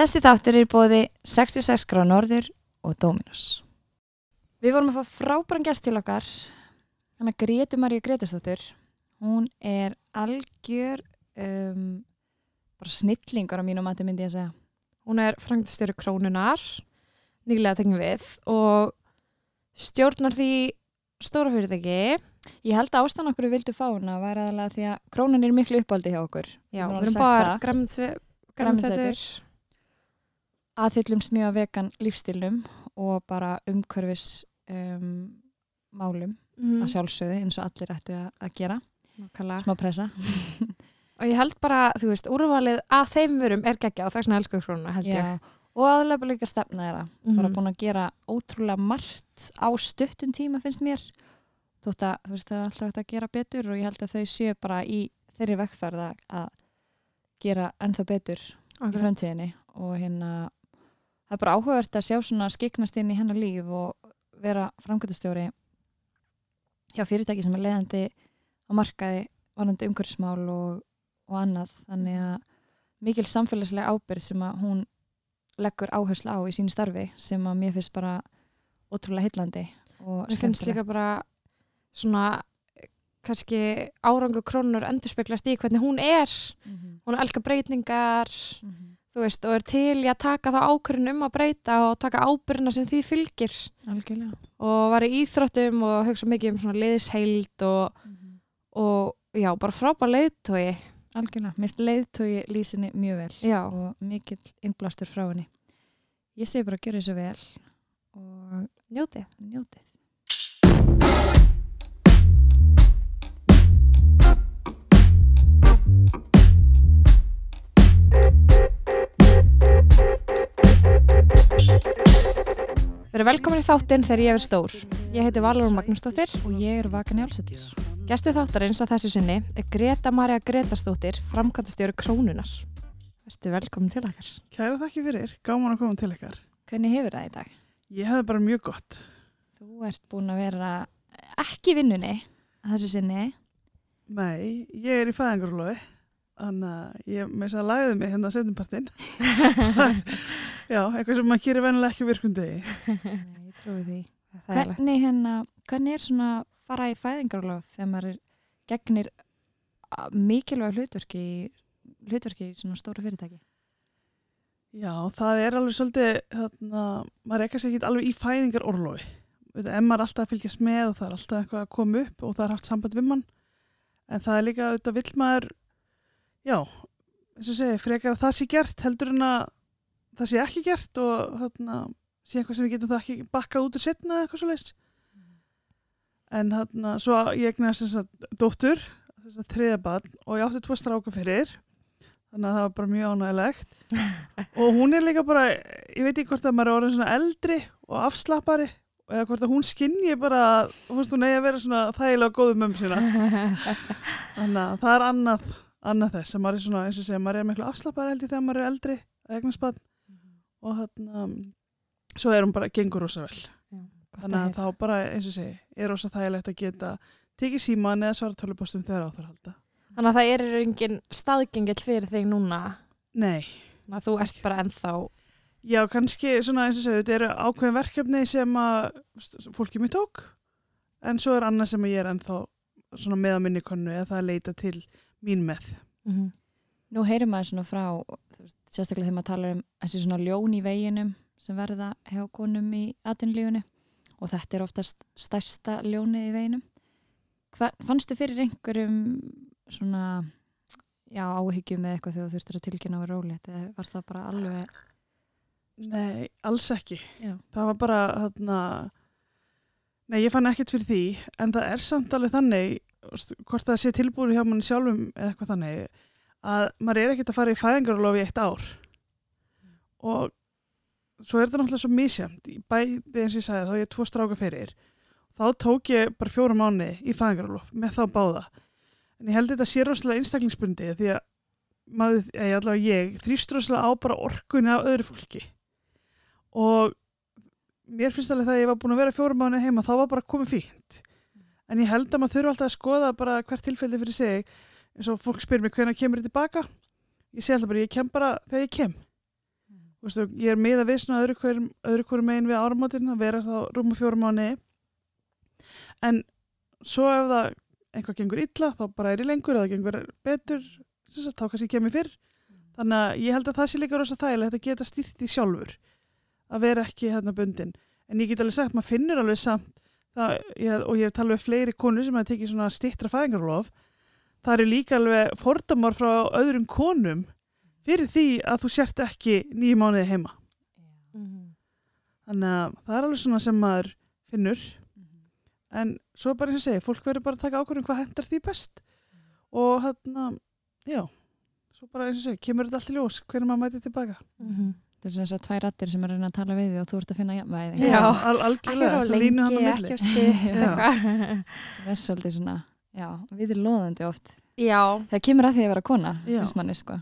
Þessi þáttur er bóði 66 grá norður og Dominos. Við vorum að fá frábæran gæst til okkar, hann að Gretu Maríu Gretastóttur. Hún er algjör um, bara snillingur á mínum mati myndi ég að segja. Hún er frangtastjóri krónunar, nýlega tengum við og stjórnar því stóra fyrirtæki. Ég held að ástæðan okkur við vildum fá hana var aðalega því að krónan er miklu uppáldi hjá okkur. Já, við erum bara það. Aðhyllumst mjög að vegan lífstilnum og bara umhverfis um, málum Mm. að sjálfsögðu eins og allir ættu að, að gera. Nákvæmlega. Smá pressa. Og ég held bara, þú veist, úrvalið af þeim vörum er geggja og það er svona elsku krónuna, held ég. Og aðlega bara líka stefna þeirra. Bara Mhm. búin að gera ótrúlega margt á stuttum tíma finnst mér. Þótt að þú veist það er alltaf hægt að gera betur og ég held að þau séu bara í þeirri vekkferð að- að gera ennþá betur í Akkurat. framtíðinni og hérna það er bara áhugavert að sjá svona skiknast inn í hennar líf og vera framkvæmtastjóri hjá fyrirtæki sem er leiðandi á markaði varandi umhverfismál og, og annað þannig að mikil samfélagslega ábyrð sem að hún leggur áherslu á í sínu starfi sem að mér finnst bara ótrúlega heillandi og Mér finnst líka skemmtilegt. bara svona kannski árangu krónur endurspeglast í hvernig hún er. Mhm, Hún elskar breytingar, mhm. Þú veist, og er til í að taka þá ákvörðin um að breyta og taka ábyrðina sem því fylgir. algjörlega Og var í íþróttum og hugsa mikið um svona liðsheild og, Mhm. og já, bara frábær leiðtói. algjörlega, mist leiðtói lýsinni mjög vel Já, og mikill innblástur frá henni. Ég segi bara að gera þessu vel og njóti. njótið. Erum velkomin í þáttinn þegar ég er stór. Ég heiti Valur Magnúsdóttir. Og ég er Vakan Jálsatýr. Gestu þáttarins að þessu sinni er Greta Maria Gretastóttir, framkvæmtastjóri Krónunar. Vertu velkomin til okkar. Kæra þakki fyrir, gáman að koma til ykkar. Hvernig hefur það í dag? Ég hefði bara mjög gott. Þú ert búin að vera ekki vinnunni að þessu sinni. Nei, ég er í fæðingarlofi, þannig að ég með þess að lagði mig hérna setjumpartinn. Já, eitthvað sem maður gerir vennilega ekki virkundi. Nei, ég trúi því. Er. Hvernig, hérna, hvernig er svona fara í fæðingarlof þegar maður er gegnir mikilvæg hlutverki í hlutverki í svona stóru fyrirtæki? Já, það er alveg svolítið, hérna, maður kannski ekki alveg í fæðingarorlofi. En maður er alltaf að fylgjast með og það er alltaf eitthvað að koma upp og það er haft samband við mann. En það er líka, auðvitað vill maður, já, eins og segi, frekar að það sé gert heldur en að það sé ekki gert og hérna, sé eitthvað sem við getum það ekki bakkað út úr setna eða eitthvað svo leist. En hérna, svo ég egnaði þess að dóttur, þess að þriða barn og ég átti tvo stráka fyrir, þannig að það var bara mjög ánægilegt. og hún er líka bara, ég veit ekki hvort að maður er orðin svona eldri og afslappari eða hvort að hún skinni bara, þú veist hún eigi að vera svona þægilega góðu mömmu sína. Þannig að það er annað, annað þess að maður er svona, eins og segja, maður er miklu afslappari held ég þegar maður er eldri, eignaspann og þarna, svo er hún bara, gengur rosa vel. Þannig að þá bara, eins og segi, er rosa þægilegt að geta tekið síman eða svara tölupostum þegar á þar halda. Þannig að það er engin staðgengill fyrir þig núna. Nei, Þannig að þú ert bara ennþá. Já, kannski svona eins og segja, þetta eru ákveðin verkefni sem að fólki mér tók en svo er annað sem að ég er ennþá svona með á minni konu eða það að leita til mín með. Mm Nú heyrir maður svona frá, þú veist, sérstaklega þegar maður talar um þessi svona ljón í veginum sem verða hjá konum í atvinnulífunu og þetta er oftast stærsta ljónið í veginum. Hva, fannstu fyrir einhverjum svona, já, áhyggjum með eitthvað þegar þú þurftir að tilkynna á rólið eða var það bara alveg, Nei, alls ekki. já, Það var bara, þarna, nei, ég fann ekkert fyrir því en það er samt alveg þannig, hvort það sé tilbúið hjá manni sjálfum eða eitthvað þannig, að maður er ekkert að fara í fæðingarulofi í eitt ár. Og svo er þetta náttúrulega svo í bæði eins og ég sagði þá er ég tvo stráka fyrir. Þá tók ég bara fjóra mánu í fæðingarulof með þá báða. En ég held þetta sé rosalega einstaklingsbundi því að maður, eða allavega ég þrýst rosalega á bara orkunni af öðru fólki. Og mér finnst alveg það að ég var búin að vera fjóra mánu heima þá var bara komið fínt. En ég held að maður þurfa alltaf að skoða bara hvert tilfelli fyrir sig eins og fólk spyr mér hvenær kemur ég tilbaka? Ég sé alltaf bara ég kem bara þegar ég kem. Þú Veistu, ég er með að við svona öðru hverjum megin við áramótin að vera þá rúma fjórum mánu en svo ef það eitthvað gengur illa þá bara er ég lengur eða gengur betur þá kannski kemur fyrr. Þannig að ég held að það sé líka rosa þægilegt að geta stýrt því sjálfur að vera ekki hérna bundin. En ég get alveg sagt, maður finnur alveg samt það, ég, og ég hef talað við fleiri konur sem hafa tekið svona stýttra fæðingarlof það eru líka alveg fordamar frá öðrum konum fyrir því að þú sért ekki nýju mánuði heima Mhm. þannig að það er alveg svona sem maður finnur en svo bara eins og segi, fólk verður bara að taka ákvörðum hvað hendar því best og hérna, já svo bara eins og segi, kemur þetta allt í ljós hvernig maður mæti tilbaka Mhm. Það er svona þess að tvær rattir sem er að reyna að tala við þig og þú ert að finna jafnvæði. Já. al Ekki algjörlega, þess að línu hann á lengi, milli ekki Já. eitthvað. Það er svolítið svona, já, við erum loðandi oft. Já, Það kemur að því að vera kona, Já. finnst manni, sko.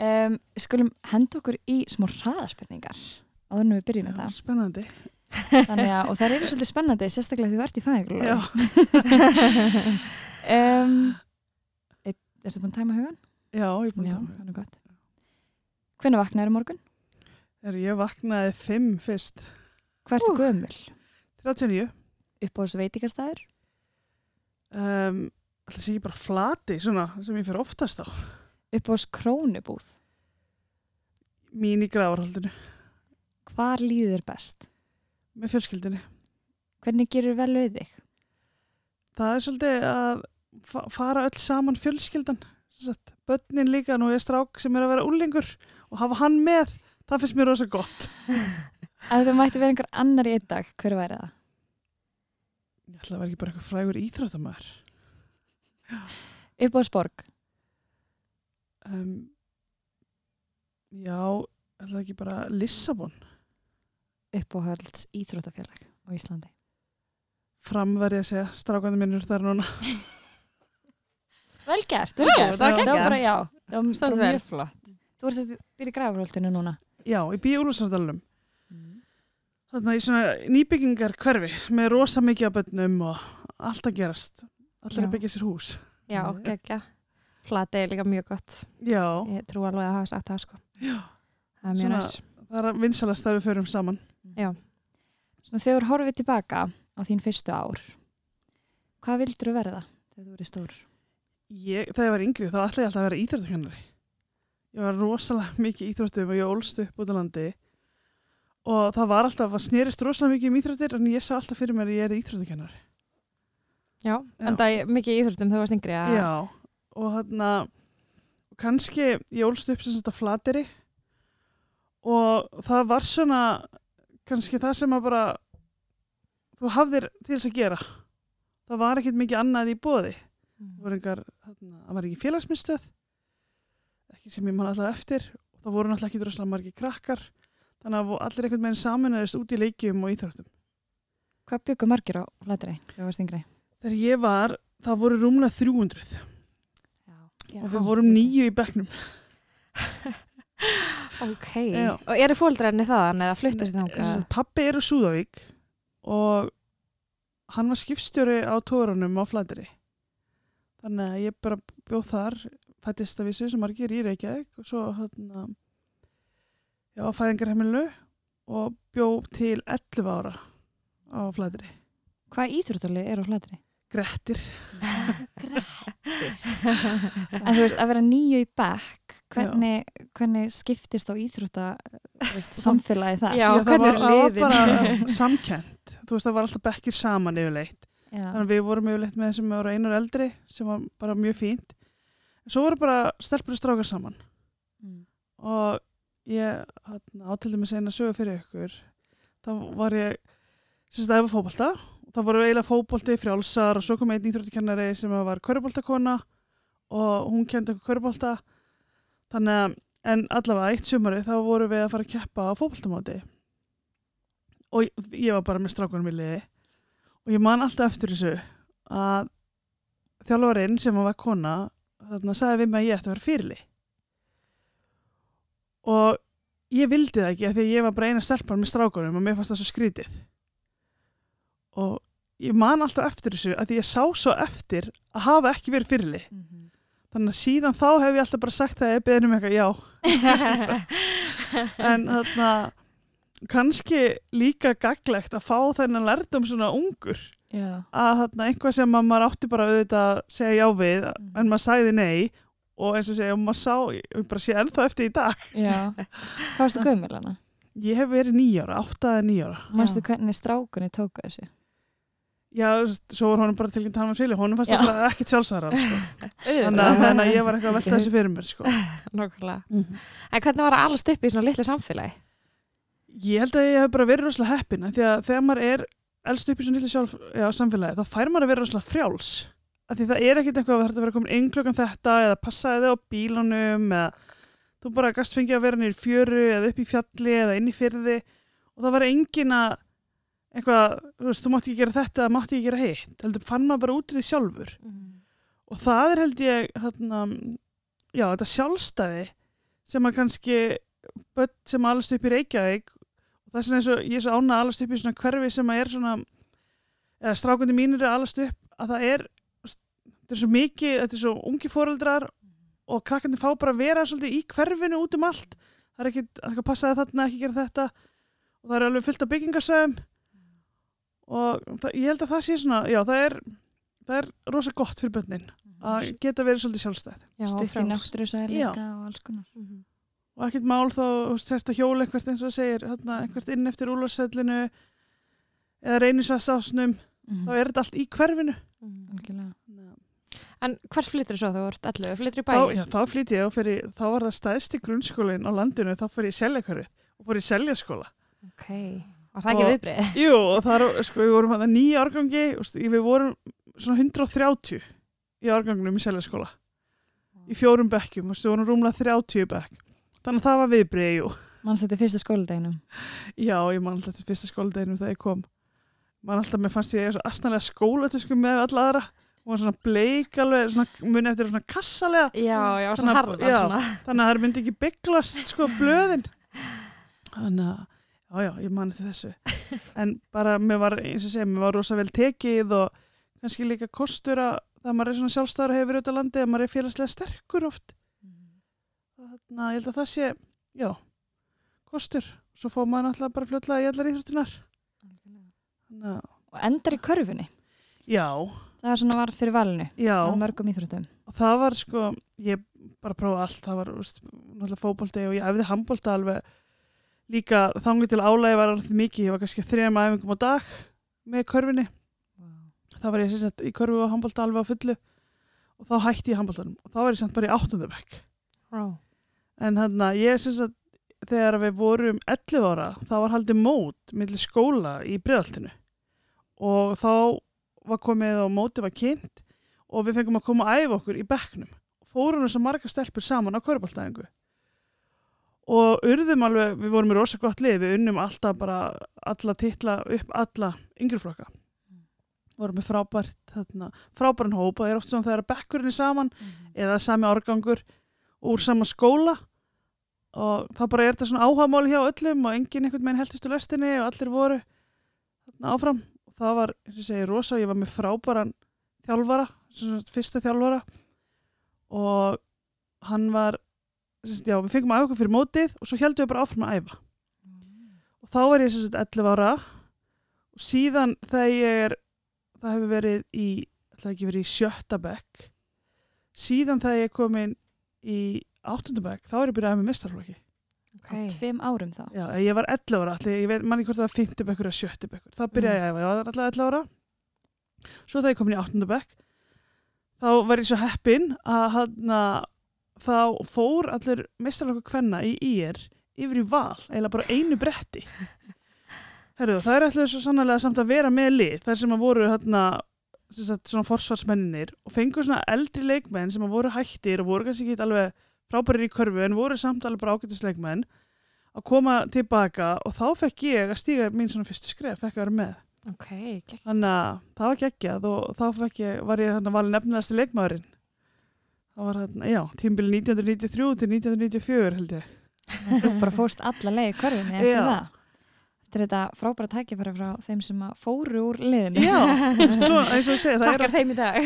Um, skulum henda okkur í smá hraðaspurningar áður en við byrjum með Já, það. spennandi Þannig að, og það eru svolítið spennandi, sérstaklega því þú ert í já, fæðingulega. um, er þetta búin að tæma hugan? já, ég er búin Já, að það er gott. Hvernig vaknaður morgun? er ég vaknaði fimm fyrst Hvað ertu Ú. gömul? 39 Upp á þessu veitingastæður? Um, alltaf sé ég bara flati svona, sem ég fyrir oftast á Upp á þessu krónubúð? mín í gravarhaldinu Hvar líður best? með fjölskyldinni Hvernig gerur vel við þig? það er svolítið að fa fara öll saman fjölskyldan börnin líka, nú er strák sem er að vera úlingur og hafa hann með það finnst mér rosa gott Ef þú mætti vera einhver annar í einn dag, hver væri það? Ég ætla að vera ekki bara eitthvað frægur íþróttamæður Upp á sporg? um, já ætla ekki bara Lissabon Uppáhalds íþróttafélag á Íslandi? framverði að segja, strákandi minnur þar núna Vel gert, Já, vel gert. það var bara, já, það var, mjög flott. Þú ert að byrja í græfurholtinu núna. já, ég býi Úlfarsardalunum þarna í svona nýbyggingar hverfi með rosa mikið af bönnum og allt að gerast allir Já. að byggja sér hús Já, geggja. Flati er líka mjög gott. já, Ég trú alveg að hafa sagt það, sko. já, Það er mjög Svona- næst. það er að vinsalast að við förum saman Svona þegar horfið tilbaka á þín fyrstu ár, hvað vildur þú verða þegar þú verið stór? ég, þegar ég var yngri þá ætla ég alltaf að vera íþróttakennari ég var rosalega mikið íþróttum og ég ólst upp út á landi og það var alltaf að snerist rosalega mikið um íþróttir en ég sá alltaf fyrir mér að ég er íþróttakennari. Já, Já. en það er mikið íþróttum þú varst yngri. að- Já, og þarna kannski ég ólst upp sem þetta flateri og það var svona kannski það sem að bara þú hafðir til þess að gera. Það var ekkert mikið annað í bóði það var, engar, þarna, það var ekki félagsmyndstöð ekki sem ég man alltaf eftir. Og það voru náttúrulega ekki droslega margir krakkar þannig að allir einhvern veginn saminæðist út í leikjum og íþróttum Hvað byggum margir á flatri þegar ég var, það voru rúmlega 300 Já. og við vorum nýju í bekknum Ok. Já. Og eru fóldræðinni þaðan eða fluttast þið þangað? Pappi er úr Súðavík og hann var skipstjóri á tóranum á Flateri þannig að ég bara bjóð þar fættist að vissu sem margir í Reykjavík og svo hérna já, fæðingarheimilu og bjóð til 11 ára á Flateri Hvað íþróttalið er á flatri? Grettir En þú veist, að vera nýju í bekk, hvernig, hvernig skiptist á íþrótta þú veist, samfélagi það? Já, það var, er það var liðin? bara samkent þú veist það var alltaf bekkir saman yfirleitt Já. þannig að við vorum yfirleitt með þessum ára einar eldri sem var bara mjög fínt en svo voru bara stelpur og strákar saman Mm. og ég átildi mig sena sögu fyrir ykkur. Þá var ég sem sagt að efa fótbolta. Og það voru eiginlega fótbolti frjálsar og svo kom einn íþróttikennari sem var köruboltakona og hún kendi okkur körubolta þannig að en allavega eitt sumari þá voru við að fara að keppa á fótboltamáti og ég- ég var bara með strákunum í liði. Og ég man alltaf eftir þessu að þjálfarinn sem var kona þarna sagði við mig að ég ætti að vera fyrirli og ég vildi það ekki af því að ég var bara eina stelpan með strákunum og mér fannst það svo skrítið og ég man alltaf eftir þessu að því ég sá svo eftir að hafa ekki verið fyrirli Mhm. þannig að síðan þá hef ég alltaf bara sagt það að ég beðin um eitthvað já en þarna kannski líka gaglegt að fá þennan lærdom svona ungur Já. að þarna einhvað sem að maður átti bara auðvitað að segja já við Mm. en maður sagði nei og eins og segja, og maður sá, ég bara sé ennþá eftir í dag Já. Hvað varstu gömul hana? ég hef verið nýjára, átta eða nýjára Manstu hvernig strákunni tóku þessu? já, svo var honum bara tilkynnt hann var fylg honum fannst það ekkert sjálfsæðar sko. þannig að- ég var eitthvað að velta þessu fyrir mér sko. Nákvæmlega. En hvernig var að alast upp í svona litlu samfélagi? ég held að ég hef bara verið rosalega heppin af því að þegar maður er elst upp í svona lítið sjálf já, samfélagi, þá fær maður að vera rosalega frjáls af því það er ekkit eitthvað að þetta vera komin inn klokkan þetta eða passaði þið á bílunum eða þú bara gast fengið að vera nýr fjöru eða upp í fjalli eða inn í fyrði og það var engin að eitthvað, þú veist, þú mátti ekki gera þetta eða mátti ekki gera hitt, heldur fann maður bara út í því sjálfur. Og það er held ég þarna, já, þetta sjálfstæði sem að kannski börn sem alast upp í Reykjavík og það er svona eins og ég er svo ána að alast upp í svona hverfi sem að er svona eða strákundi mínir er alast upp að það er þetta er svo mikið, þetta er svo ungi fóreldrar og krakkandi fá bara að vera svolítið í hverfinu út um allt það er ekki að passa að þarna ekki gera þetta og það er alveg fullt af byggingasöðum og það, ég held að það sé svona já, það er, það er rosa gott fyrir börnin að geta verið svolítið sjálfstæð Stutt í náttúru sæði Já. líka og alls konar. og ekkert mál þá þú veist, sérst að hjóla eitthvað eins og það segir hérna, eitthvað inn eftir úlarsællinu eða reynisvæðsásnum Mhm. þá er þetta allt í hverfinu. En hvert flyttur þú svo þegar þú ert 11? Flyttur í þá, bæinn? já, þá flýtti ég og fyrir, þá var það stæðsti grunnskólinn á landinu þá fyrir ég seljakörfi og fór ég seljaskóla Ok. Var það ekki Og- viðbrið? Jú, og það er, sko, við vorum hann nýja árgangi og við vorum svona 130 í árgangunum í seljaskóla í fjórum bekkjum, og við vorum rúmlega 30 bekk þannig að það var viðbrið, jú Manstu þetta í fyrsta skóladeginum? Já, ég man alltaf fyrsta skóladeginum þegar ég kom. Man alltaf, mér fannst ég svo astanlega skólatösku með alla aðra. Var svona bleik alveg, muni eftir svona kassalega. Já, já, svona svona. Þannig að það myndi ekki bygglast sko blöðin. Þannig að, já, já, ég man eftir þessu. En bara, mér var, eins og segja, mér var rosa vel tekið og kannski líka kostur að það maður er svona sjálfstæður og hefur auðvitað landi að maður er félagslega sterkur oft. Þannig að ég held að það sé, já, kostur. Svo fór maður náttúrulega bara fljótlega í allar íþróttunar. Og endar í körfunni. já, Það var svona var fyrir valinu já, á mörgum íþróttum. það var sko, ég bara prófa allt, það var úst, náttúrulega fótbolti og ég æfði handbolta alveg líka þangu til álægi var alveg mikið, ég var kannski þrejum æfingum á dag með körfinni, þá var ég sagt í körfu og handbolta alveg á fullu. Og þá hætti ég handboltanum. Og þá var ég samt bara í áttundabæk Wow. en hann að ég sagt þegar við vorum 11 ára þá var haldið mót millir skóla í bregðaltinu og þá var komið og mótið var kynnt og við fengum að koma að æfa okkur í bekknum. Fórum þess að marga stelpur saman á körbáltæðingu og urðum alveg, við vorum í rosa gott lið við unnum alltaf bara alla titla upp alla yngreflokka vorum með frábært þarna, frábæran hóp og það er oft svona þegar bekkurinn er saman eða sami árgangur úr sama skóla og þá bara er þetta svona áhagamál hjá öllum og enginn einhvern veginn heldist úr lestinni og allir voru þarna áfram það var, eins og segi, rosa ég var með frábæran þjálfara fyrsta þjálfara. Og hann var sagt, já, við fengum að okkur fyrir mótið og svo heldum við bara áfram að æfa. Og þá var ég sagt 11 ára. Og síðan þegar ég er það hefur verið í ætlaði ekki verið í sjötta bekk síðan þegar ég er komin í áttundabæk, þá er ég byrjað með mistarflokki. Ok. Á tveim árum þá. Já, ég var 11 ára, allir, ég veit manni hvort það var 50 bekkur eða 70 bekkur. Þá byrjaði ég að æfa, ég var alltaf 11 ára. Svo þegar ég komin í áttundabæk, þá var ég svo heppin að hana, þá fór allir mistarflokku kvenna í IR yfir í val, eiginlega bara einu bretti. Herru, það er allir svo sannlega samt að vera með lið, þar sem að voru hérna, sem sagt, svona forsvarsmenninir og fengur svona eldri leikmenn sem að voru hættir og voru kannski ekki alveg frábærir í körfu en voru samt alveg bara ágættisleikmenn að koma tilbaka og þá fekk ég að stíga mín svona fyrstu skref, fekk að vera með Ok, gegn. þannig að það var geggjað og þá fekk ég, var ég hérna valin nefnilegasti leikmaðurinn það var hérna, já, tímbili 1993 til 1994 held ég Þú bara fórst alla leið í körfunni eftir Já. það. Eftir þetta frábæra tækifæri frá þeim sem fóru úr liðinu. já, eins og ég segi það er Takkar þeim í dag.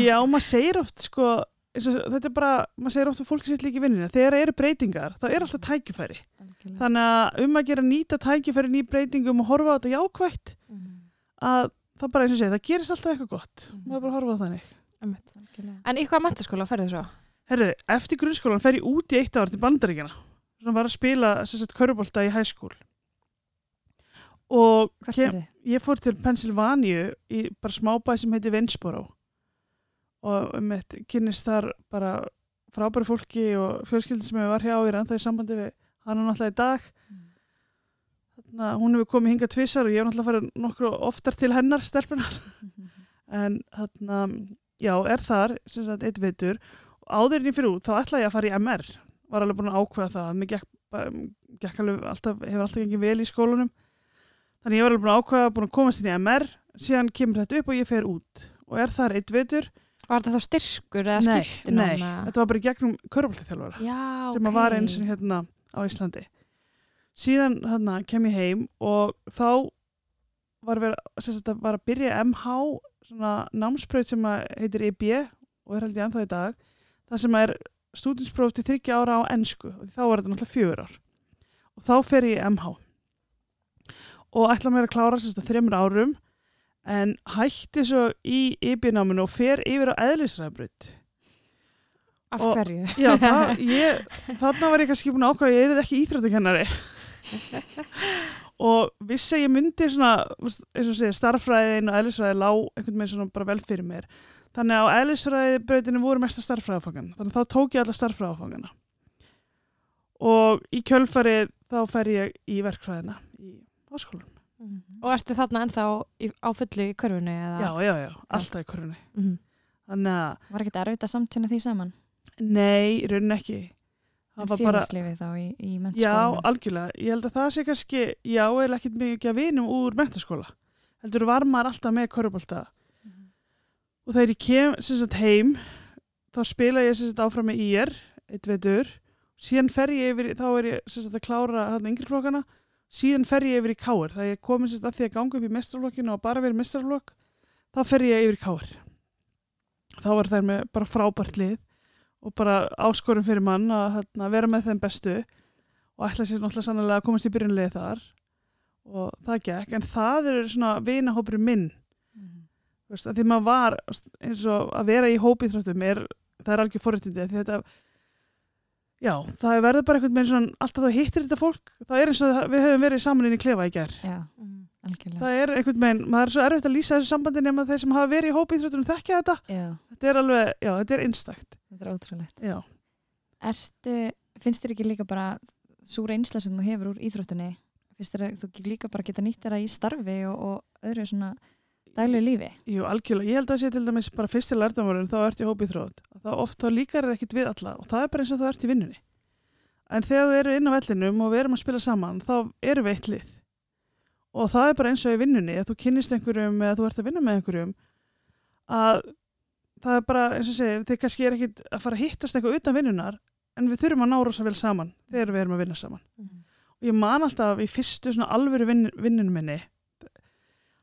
Já, maður segir oft sko og, þetta er bara, maður segir ofta fólki sitt líka í vinninu, þegar það eru breytingar þá er alltaf tækifæri, Algjörlega. þannig að um að gera nýta tækifæri ný breytingum og horfa á þetta jákvætt Mhm. að það bara eins og segja, það gerist alltaf eitthvað gott Mhm. maður bara horfa á þannig Einmitt. Algjörlega. En í hvaða mentaskóla ferðu svo? Herðu, eftir grunnskólan fer ég út í eitt ár til bandaríkjana svona var að spila sem sagt körubólta í high school og kem- ég fór til Pennsylvania í bara smábæ sem heiti Vinsboro og um eitt kynnist þar bara frábæri fólki og fjölskyldi sem ég var hjá í rannþá í sambandi við hana náttúrulega í dag. Þannig að hún hefur komið hingað tvissar og ég hef náttúrulega farið nokkur oftar til hennar stelpunar en þarna, já, er þar sem sagt eitt veitur og áður en ég fyrir út þá ætlaði ég að fara í MR var alveg búin að ákveða það. Mér gekk, gekk alveg alltaf, hefur alltaf gengið vel í skólanum. Þannig ég var alveg búin að ákveða búin að komast inn í MR síðan kemur þetta upp og ég fer út. Og er þar eitt veitur Var þetta þá styrkur eða nei, skipti nei, þetta var bara gegnum körbáltaþjálfara Já, sem að var eins og hérna á Íslandi. Síðan hérna kem ég heim og þá var, ver, sem sagt, að var að byrja MH svona námspröð sem heitir EB og er held ég ennþá í dag það sem er stúdinspróf til þryggja ára á ennsku og þá var þetta náttúrulega fjögur ár. Og þá fer ég MH og ætla mér að klára þreymur árum en hætti svo í EB-náminu og fer yfir á eðlisræðabröð Af og- hverju? Já, það, ég, þarna var ég kannski búin að ákvæða ég er ekki íþróttakennari. Og vissi að ég myndi svona, eins og segja, starffræðin og eðlisfræði lá einhvern veginn svona bara vel fyrir mér. Þannig að á eðlisfræði brautinu voru mesta starffræðafangan þannig að þá tók ég alla starffræðafangana og í kjölfarið þá fer ég í verkfræðina í háskólanum. Og ertu þarna ennþá í, á fullu í körfunni? Eða? Já, já, já, alltaf í körunni Mhm. þannig að, Var ekkert erfitt að samtjuna því saman? nei, í rauninni ekki það var bara Félagslífi þá í, í Já, mennskólanum? algjörlega. Ég held að það sé kannski, já, eða ekkert mikið að vinum úr mentaskóla. Heldur var maður alltaf með korfbólta. Mhm. Og þegar ég kem sem sagt, heim, þá spila ég sem sagt, áfram með IR, eitt veitur. Síðan fer ég yfir, þá er ég sem sagt, að klára hann yngri flokkana. Síðan fer ég yfir í káir. Það ég komið sem sagt, að því að ganga upp í mestrarflokkinu og bara verið mestrarflokk. Þá fer ég yfir í káir. Þá var þær með bara frábært lið og bara áskorum fyrir mann að hérna, vera með þeim bestu og ætla sér náttúrulega sannlega að komast í byrjunlega þar og það gekk, en það er svona vinahópur minn, þú veist, að því maður var eins og að vera í hópiþróttum er, það er algjör forréttindi, því þetta já, það verður bara einhvern veginn svona, alltaf þú hittir þetta fólk, það er eins og við höfum verið saman inn í klefa í gær Já, Mhm. algjörlega. það er einhvern veginn, maður er svo erfitt að lýsa þessu sambandi nema þeir sem hafa verið í hópiþróttum þekkja þetta, Já, þetta er alveg, já, þetta er einstakt þetta er ótrúlegt. já, Ertu, finnst þér ekki líka bara svo reynsla sem þú hefur úr íþróttunni finnst þér að þú ekki líka bara geta nýtt þeirra í starfi og, og öðru svona daglegu lífi? Jú, algjörlega. Ég held að það sé til dæmis bara fyrsti lærtamárun þá ertu í hópið þrótt. Þá oft þá líkar er ekkit við alla og það er bara eins og þú ert í vinnunni. En þegar þú eru inn á vellinum og við erum að spila saman þá eru við eitt lið. Og það er bara eins og í vinnunni að þú kynnist einhverjum eða þú ert að vinna með einhverjum að það er bara eins og segi, þið kannski er ekkit að fara að hittast eitthvað utan vinnunar en við þurfum að ná rosa vel saman þegar við erum að vinna saman og ég man alltaf í fyrstu svona alvöru minni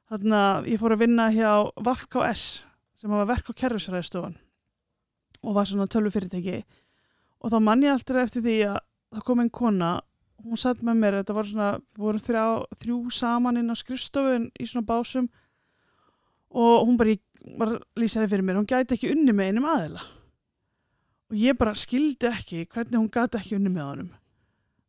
þannig að ég fór að vinna hjá VAFKS sem var verk- og kerfisræðistofan og var svona tölvufyrirtæki. Og þá man ég alltaf eftir því að það kom einn kona hún satt með mér, þetta var svona við vorum þrjá, þrjú saman inn á skrifstofun í svona básum og hún bara, ég var að lýsa það fyrir mér, hún gæti ekki unni með einum aðila. Og ég bara skildi ekki hvernig hún gæti ekki unni með honum.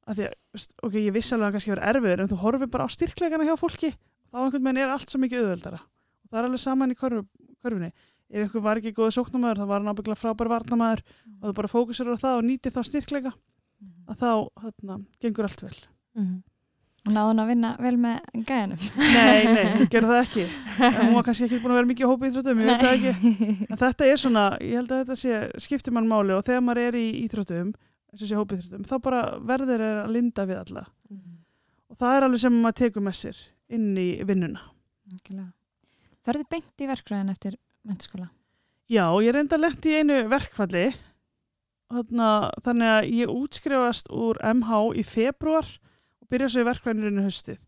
Af því að, ok, ég vissi alveg að hann kannski verið erfiður en þú horfir bara á styrkleikana hjá fólki þá einhvern veginn er allt svo mikið auðveldara. Og það er alveg saman í körfu, körfunni. Ef einhver var ekki góða sóknamaður þá var hann ábygglega frábær varnamaður og þú bara fókusur á það og nýti þá styrkleika að þá, hérna, gengur allt vel. Mhm. Og náðu hún að vinna vel með gæðinum? Nei, nei, hún gerði það ekki. En hún var kannski ekki búin að vera mikið í hópi íþróttum ég veit það ekki. En þetta er svona, ég held að þetta sé skiptir mann máli. Og þegar maður er í íþróttum, eins og sé hópiþróttum, þá bara verður er að linda við alla. Og það er alveg sem maður tekur með sér inn í vinnuna. Algjörlega. Ferðu beint í verkfræðin eftir mennskóla? Já, ég reynda lendi í einu verkfalli, þannig að ég útskrifast úr MH í februar og byrja svo í verkfræðinurinn haustið.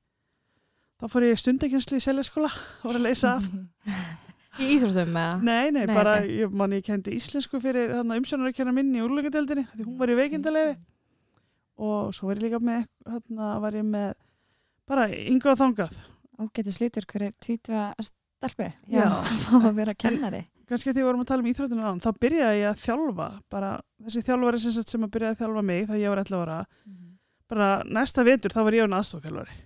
Þá fór ég í stundakenslu í seljaskóla og var að leysa af. Í íþróttum með það? Nei, nei, Nei, bara, ok. ég, man, ég kendi íslensku fyrir umsjónarakjana minni í úrlungadeldinni því hún var í veikindalefi og svo var ég líka með hérna var ég með bara yngu og þangað. Ágæti slítur hverju tvítva stelpu Já. að vera kennari. Kannski að því við vorum að tala um íþróttinu án þá byrjaði ég að þjálfa bara þessi þjálfari sem, sem að byrjaði að þjálfa mig þegar ég var 11 ára. Bara næsta vetur þá var ég aðstofþjálfari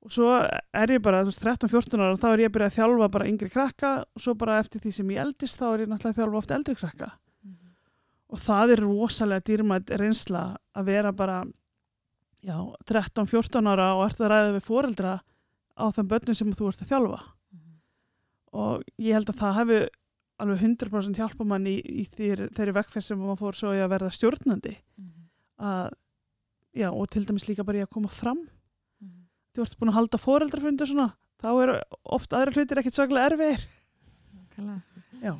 og svo er ég bara þú veist, 13-14 ára þá er ég að byrja að þjálfa bara yngri krakka og svo bara eftir því sem ég eldist þá er ég náttúrulega að þjálfa oft eldri krakka. Og það er rosalega dýrmætt reynsla að vera bara 13-14 ára og ert að ræða við foreldra á þeim börnum sem þú ert að þjálfa. Og ég held að það hefði alveg 100% hjálpa mann í, í þeirri, vekkferð sem maður fór svo í að verða stjórnandi. Að, já, og til dæmis líka bara í að koma fram. Þú ert búin að halda foreldrafundu svona þá eru oft aðra hlutir ekkert svaklega erfiðir. Já.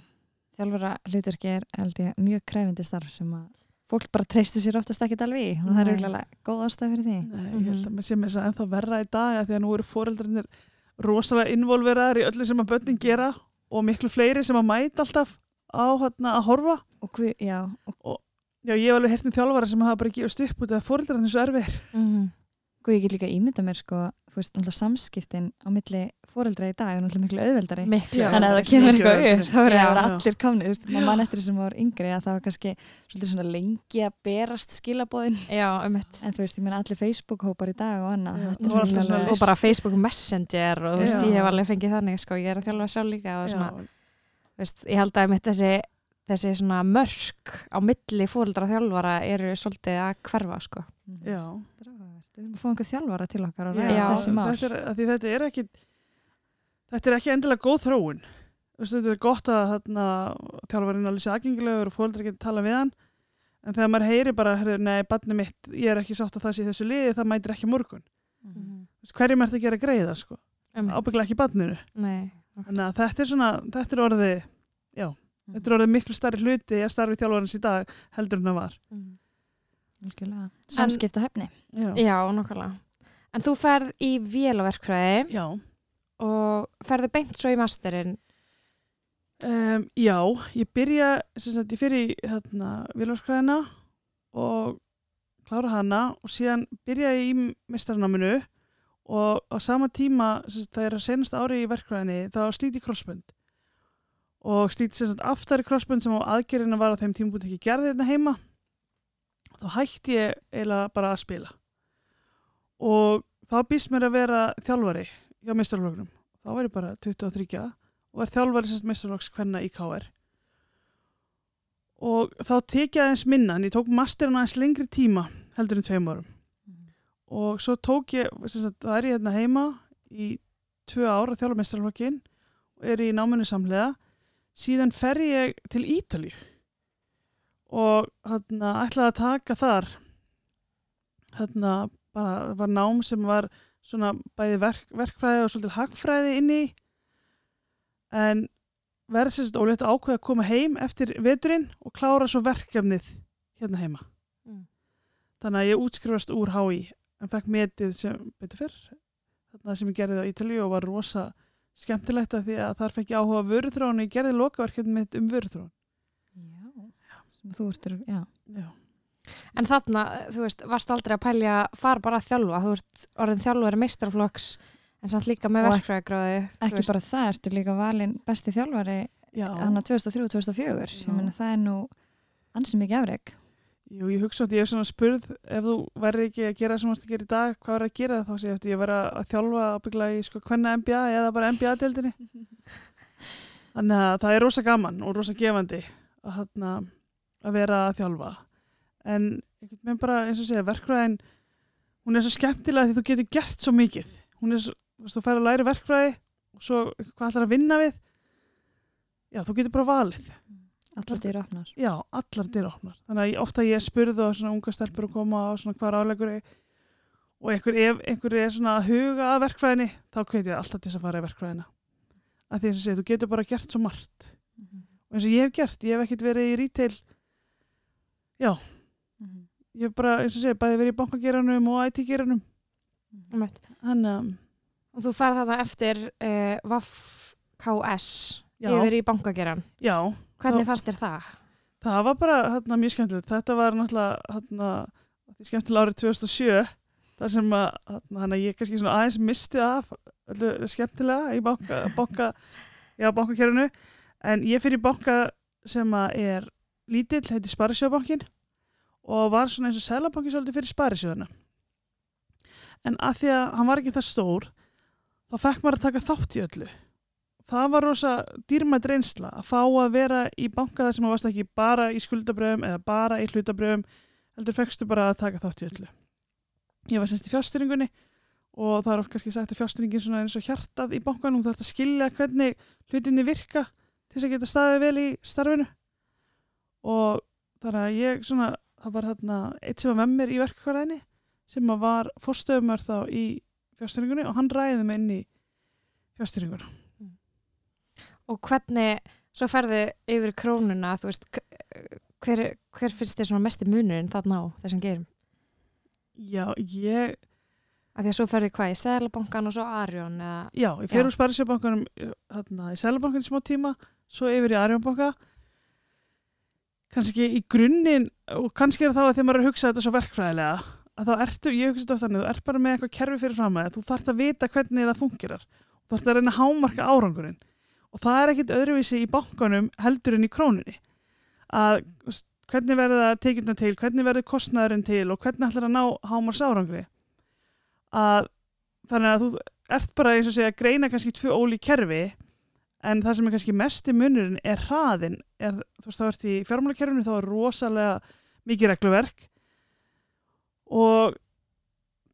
Þjálfara hlutverki er held ég mjög krefindi starf sem að fólk bara treystu sér oftast ekkit alveg í og það er auðvitað góð ástæð fyrir því. Nei, ég held að maður sé með þess að ennþá verra í dag að því að nú eru foreldrarnir rosalega involveraðar í öllu sem að börnin gera og miklu fleiri sem að mæta alltaf á hérna að horfa. Og hví, já, og Já, ég hef alveg hert um þjálfara sem hafa bara gefist upp út af foreldrarnir svo erfiðir hví ég get líka ímynda mér sko, þú veist, náttúrulega samskiptin á milli fóreldra í dag er náttúrulega miklu auðveldari. Miklu. Þannig að það kemur eitthvað upp þá verður allir komni þú veist, maður mann eftir þessum ára yngri að það var kannski svona lengi að berast skilabóðin Já, um en þú veist, ég meina allir Facebook-hópar í dag og annað var Og bara Facebook Messenger og þú veist, ég hef alveg fengið þannig, sko, ég er að þjálfa sjálf líka og svona, veist, ég held að mitt þessi, þessi svona mörk á milli fóreldra og þjálfara eru svolítið að hverfa, sko. já. Er. Við þurfum að fá einhver þjálfara til okkar Já, ræða Já, þessi mál. þetta er, að því þetta er ekki þetta er ekki endilega góð þróun Þú veist, þetta er gott að þarna, þjálfarinn alveg sé aðgengilegur og fóldra getur tala við hann en þegar maður heyri bara, nei, barni mitt ég er ekki sátt að það sé í þessu liði, það mætir ekki á morgun Mhm. Þú veist, hverjum ert að gera greiða, sko Um, ábygglega ekki barninu Nei. þannig að þetta er svona, þetta er orðið já, þetta er orðið miklu starri hluti að starfi þjálfarins í dag heldur en það var Algjörlega. Samskipta hefni. já, Já, nokkulega. En þú ferð í vélaverkfræði já. og ferðu beint svo í masterinn. Um, já, ég byrja sem sagt, ég fyrir í hérna, vilvarskræðina og klára hana og síðan byrja ég í mestarnáminu og á sama tíma sem sagt, það er að senast ári í verkfræðinni þá slíti crossbund og slíti sem sagt aftari crossbund sem á aðgerðina var á þeim tímabúti ekki gerði þetta heima þá hætti ég eiginlega bara að spila. Og þá býst mér að vera þjálfari hjá mestarfloknum þá var ég bara 23 og er þjálfari sem mestarflokks hvenna í KR og þá tekið aðeins minna en ég tók masterinn aðeins lengri tíma heldur en tveim árum. Og svo tók ég, sagt, það er ég hérna heima í tvö ár að þjálfa mestarflokkin og er í náminu samlega síðan fer ég til Ítalíu og hérna ætlaði að taka þar hérna bara það var nám sem var svona bæði verk, verkfræði og svolítið hagfræði inni en verði sem sagt ólétt að koma heim eftir veturinn og klára svo verkefnið hérna heima Mm. þannig að ég útskrifast úr HÍ en fekk metið sem betur fyrr þarna sem ég gerði á Ítalíu og var rosa skemmtilegt að því að þar fekk ég áhuga á vöruþróun og ég gerði lokaverkefni mitt um. Sem þú ert, já. Já. En þarna, þú veist, varst aldrei að pælja fara bara að þjálfa. Þú ert orðin þjálfari meistarflokks en samt líka með Og verkfræðigráði. Ekki bara það, ertu líka valinn besti þjálfari Já. hann á 2003-2004. Já. Ég meina það er nú ansi mikið afreg. Jú, ég hugsa að ég er svona spurð ef þú verður ekki að gera sem þú varst að gera í dag hvað verður að gera þá sé ég eftir ég verða að þjálfa ábygglega í sko hvenna NBA eða bara NBA-deldinni þannig að það er rosa gaman og rosa gefandi að, þarna, að vera að þjálfa en einhvern veginn bara eins og segja verkfræðin hún er svo skemmtilega því þú getur gert svo mikið hún er svo, þú fær að læra verkfræði og svo hvað ætlar að vinna við já, þú getur bara valið Allar dyr opnar. Já, allar dyr opnar. Þannig að ofta ég spurði og svona unga stelpur að koma og svona hvað ráleikur er og einhver, ef einhver er svona að huga að verkfræðinni, þá hveit ég alltaf til þess að fara í verkfræðina. Að því að þú getur bara gert svo margt. Og eins og ég hef gert, ég hef ekkert verið í retail, ég hef bara, eins og segja, bæði verið í bankageranum og IT-geranum. Einmitt. Þannig að, Og þú ferð þarna eftir uh, vaff KS Já. yfir í bankageran. Já, Hvernig fannst þér það? það var bara hérna, mjög skemmtilegt. Þetta var náttúrulega hérna, því skemmtilega árið 2007 þar sem að, hérna, ég kannski svona aðeins misti af öllu skemmtilega í banka, banka já, en ég fyrir banka sem að er lítill, heiti Sparisjóðbankin og var svona eins og selabankin svolítið fyrir Sparisjóðuna en að því að hann var ekki það stór þá fekk maður að taka þátt í öllu. Það var rosa dýrmætt reynsla að fá að vera í banka þar sem maður varst ekki bara í skuldabröfum eða bara í hlutabröfum heldur fekkstu bara að taka þátt í öllu. Ég var semst í fjárstyringunni og það er oft kannski sagt að fjárstyringin svona eins og hjartað í bankanum þú þarf að skilja hvernig hlutinni virka til þess að geta staðið vel í starfinu og þannig að ég svona það var hérna eitt sem var með mér í verkværæðinni sem að var fórstöðumör þá í fjárstyringunni og hann ræði mig inn í fjárstyringuna Og hvernig, svo ferðu yfir krónuna, þú veist, hver, hver finnst þér svona mesti munurinn þarna á þessum gerum? Já, ég Af því að svo ferðu hvað í Seðlabankan og svo Arjón eða... Já, ég fer úr Sparisjóðbankanum hérna, í Sælabankan í smá tíma svo yfir í Arjónbanka kannski í grunninn og kannski er það að þegar maður er að hugsa þetta svo verkfræðilega að þá ertu, ég hugsa þetta oft þannig þú ert bara með eitthvað kerfi fyrir fram að þú þarft að vita hvernig það fungerar. Þú þarft að reyna að hámarka árangurinn. Og það er ekkit öðruvísi í bankanum heldur en í krónunni. Að hvernig verður það tekjurna til hvernig verður kostnæðurinn til og hvernig ætlar að ná hámars árangri að þannig að þú ert bara og segja að greina kannski tvö ólí kerfi en það sem er kannski mest í munurinn er hraðin er, þú veist þá ert í fjármálakerfinu þá er rosalega mikið regluverk og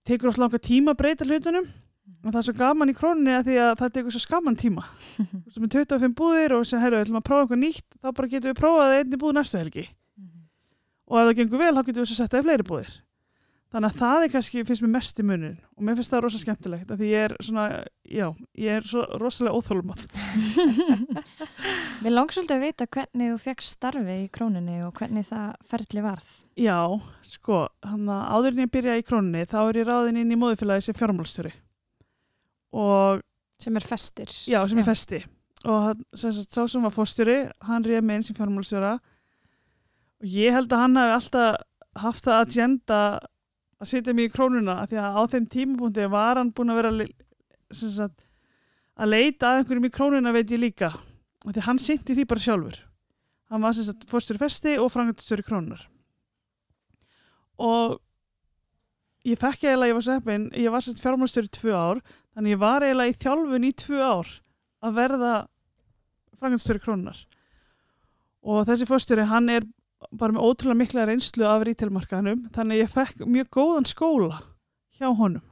tekur oft langa tíma að breyta hlutunum. Og það er svo gaman í króninni að því að það tekur svo skaman tíma. Þú veist með 25 búðir og sem herru, við ætlum að prófa eitthvað nýtt þá bara getum við prófað einni búð næstu helgi. Og ef það gengur vel þá getum við svo sett það í fleiri búðir þannig að það er kannski, finnst mér mest í munin og mér finnst það rosa skemmtilegt að því ég er svona, já, ég er svo rosalega óþólumað Mér langt svolítið að vita hvernig þú fegst starfi í króninni og hvernig það ferli varð. Já, sko, hann að áður en ég byrja í króninni þá er ég ráðin inn í móðufélagi sem fjármálstjóri og sem er festir. já, sem er festi. Og hann, sem sagt, sá sem var fórstjóri hann réð mig inn sem fjármálstjóra og ég held að hann hafi alltaf haft það agenda að setja mig í krónuna af því að á þeim tímapunkti var hann búin að vera sagt, að leita að einhverjum í krónuna veit ég líka af því að hann synti því bara sjálfur. Hann var sagt fórstjóri festi og frangandstjóri krónunar og ég fekk eiginlega, ég var svo heppin ég var sem sagt fjármálstjóri í tvö ár þannig ég var eiginlega í þjálfun í tvö ár að verða frangandstjóri krónunar og þessi fórstjóri hann er bara með ótrúlega mikla reynslu af rítelmarkaðanum þannig að ég fekk mjög góðan skóla hjá honum.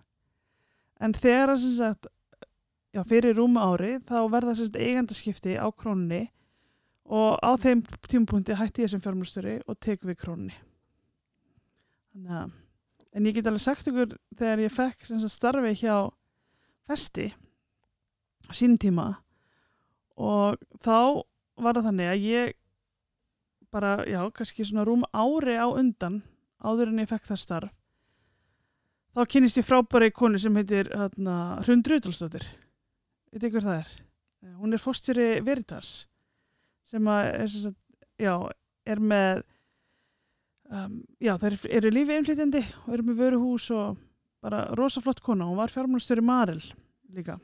En þegar að sagt já, fyrir rúma ári þá verða sagt eigandaskipti á krónunni og á þeim tímapunkti hætti ég sem fjármálstjóri og tek við krónunni. Þannig að en ég get alveg sagt ykkur þegar ég fekk sagt starfi hjá festi á sínum tíma og þá var það þannig að ég bara, já, kannski svona rúm ári á undan áður en ég fekk það starf þá kynist ég frábæri konu sem heitir hérna, Hrund Rudolfsdóttir veit ykkur það er. Hún er fórstjóri Veritas sem að er, já, er með um, já, það eru lífi innflytjandi og eru með vöruhús og bara rosaflott kona, hún var fjármálstjóri Marel líka.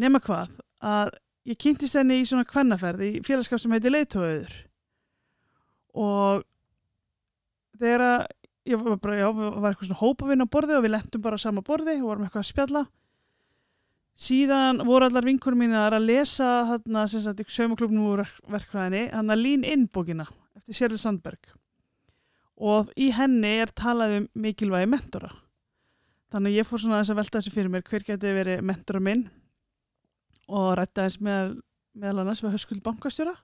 Nema hvað, að ég kynntist henni í svona kvennaferð í félagskap sem heiti Leitóauður og þegar að ég var bara, já, var eitthvað svona hópavinn á borði og við lentum bara á sama borði og varum eitthvað að spjalla. Síðan voru allar vinkunum mínar að lesa þarna, sem sagt, í verkfræðinni, hann að Lín inn bókina eftir Sérli Sandberg. Og í henni er talað um mikilvægi mentora. Þannig að ég fór svona þess að velta þessu fyrir mér hver geti verið mentora minn? Og rætta eins meðal, meðal annars við höskuld bankastjóra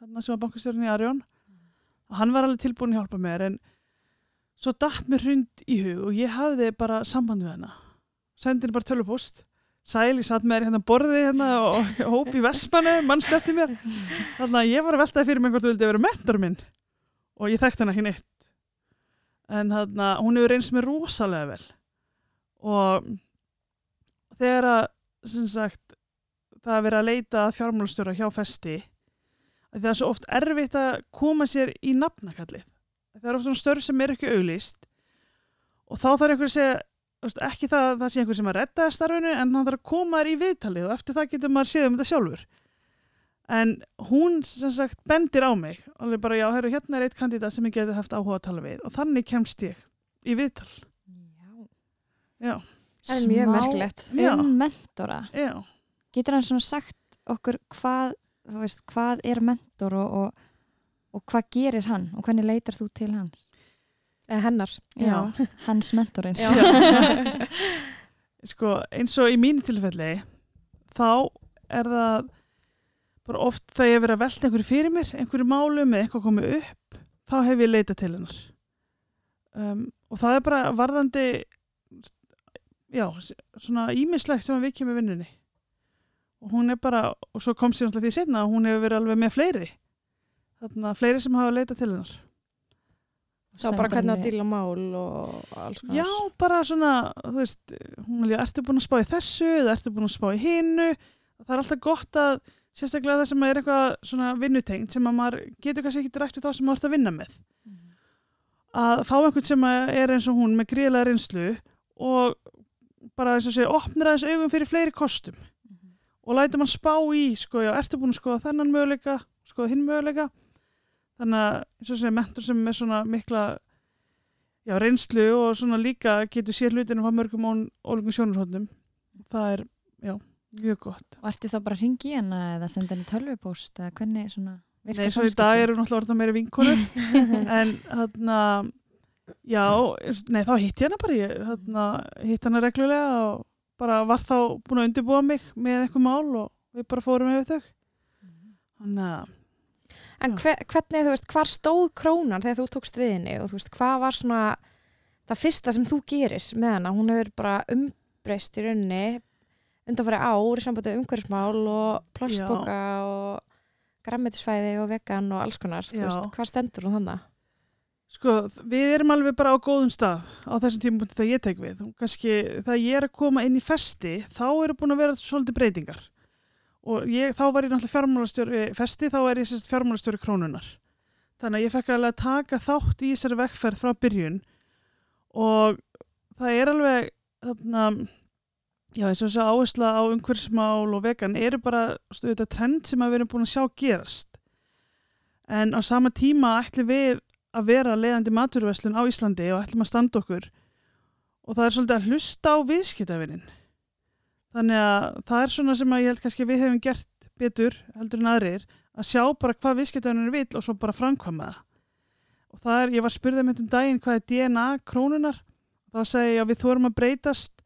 þarna sem var bankastjórin í Arjón og hann var alveg tilbúin að hjálpa mér en svo datt mér hund í hug og ég hafði bara samband við hennar sendi henni bara tölvupost sæl, ég satt með þér hérna borði hérna og hóp í Vespanu, mannst eftir mér? Þannig að ég var að veltaði fyrir mig hvort þú vildi vera mentor minn. Og ég þekkti hennar ekki neitt. En hérna, hún hefur reynst mér rosalega vel. Og þegar að sem sagt, það að vera að leita að fjármálastjóra hjá festi að það er svo oft erfitt að koma sér í nafnakallið. Það er oft svona störf sem er ekki auglýst og þá þarf einhver að segja ekki það að það sé einhver sem að redda starfinu en hann þarf að koma þér í viðtalið og eftir það getur maður séð um þetta sjálfur. En hún sem sagt bendir á mig alveg bara já, herru, hérna er eitt kandidat sem ég geti haft áhuga að tala við. Og þannig kemst ég í viðtal. Já, Það er mjög. Já. um mentora. Já, getur hann svona sagt okkur hvað, veist, hvað er mentor og, og, og hvað gerir hann og hvernig leitar þú til hans? Eða hennar. já, hans mentorins. Já. sko eins og í mínu tilfelli þá er það bara oft þegar ég hef verið að velta einhverju fyrir mér, einhverju málum eða eitthvað komið upp, þá hef ég leitað til hennar. Um, og það er bara varðandi já, svona ímislegt sem að við kemur vinnunni hún er bara, og svo kom sér náttúrulega því setna að hún hefur verið alveg með fleiri þarna fleiri sem hafa leitað til hennar Þá bara hvernig að díla mál og alls konar. Já, bara svona, þú veist, hún er líka, ertu búin að spá í þessu eða ertu búin að spá í hinnu? Það er alltaf gott að, sérstaklega það sem er eitthvað svona vinnutengt sem að maður getur kannski ekki við þá sem maður ert að vinna með. Að fá einhvern sem að er eins og hún með gríðlega reynslu og bara eins og segja, opnir aðeins augum fyrir fleiri kostum og lætur mann spá í, sko, já, ertu búin að skoða þennan möguleika, skoða hinn möguleika? Þannig að eins og segja mentor sem er svona mikla já, reynslu og svona líka getur sér hlutinu frá mörgum ólíkum sjónarhóttnum það er, já, mjög gott. Og ertu þá bara að ringi hana eða senda henni tölvupóst eða hvernig svona Nei, svo í dag erum náttúrulega orðin meira vinkonur. En þarna já, nei, þá hitt ég hana bara ég þarna, hitt hana reglulega og bara var þá búin að undirbúa mig með eitthvað mál og við bara fórum yfir þau þannig að En hver, hvernig, þú veist, hvar stóð krónan þegar þú tókst við henni og þú veist, hvað var svona það fyrsta sem þú gerir með hana? Hún hefur bara umbreyst í rauninni undanfæri ár í sambandi við umhverfismál og plastboka og grammetisfæði og vegan og alls konar. Þú Já. veist, hvað stendur hún þannig? Sko, við erum alveg bara á góðum stað á þessum tímapunkti þegar ég tek við. Og Kannski þegar ég er að koma inn í festi, þá eru búin að vera svolítið breytingar. Og ég, þá var ég náttúrulega fjármálastjóri festi, þá er ég sérst fjármálastjóri krónunar. Þannig að ég fekk alveg að taka þátt í þessari vekkferð frá byrjun og það er alveg, þarna, já, eins og þess að áhersla á umhverfismál og vegan eru bara stuðið þetta trend sem við erum búin að sjá gerast. En á sama tíma ætlum við að vera leiðandi maturverslun á Íslandi og ætlum að standa okkur. Og það er svolítið að hlusta á viðskiptavinin þannig að það er svona sem að ég held kannski við hefum gert betur heldur en aðrir að sjá bara hvað viðskiptavinin vil og svo bara framkvæma það. Og það er, ég var spurðið mitt um daginn hvað er DNA krónunar þá segi ég að við þórum að breytast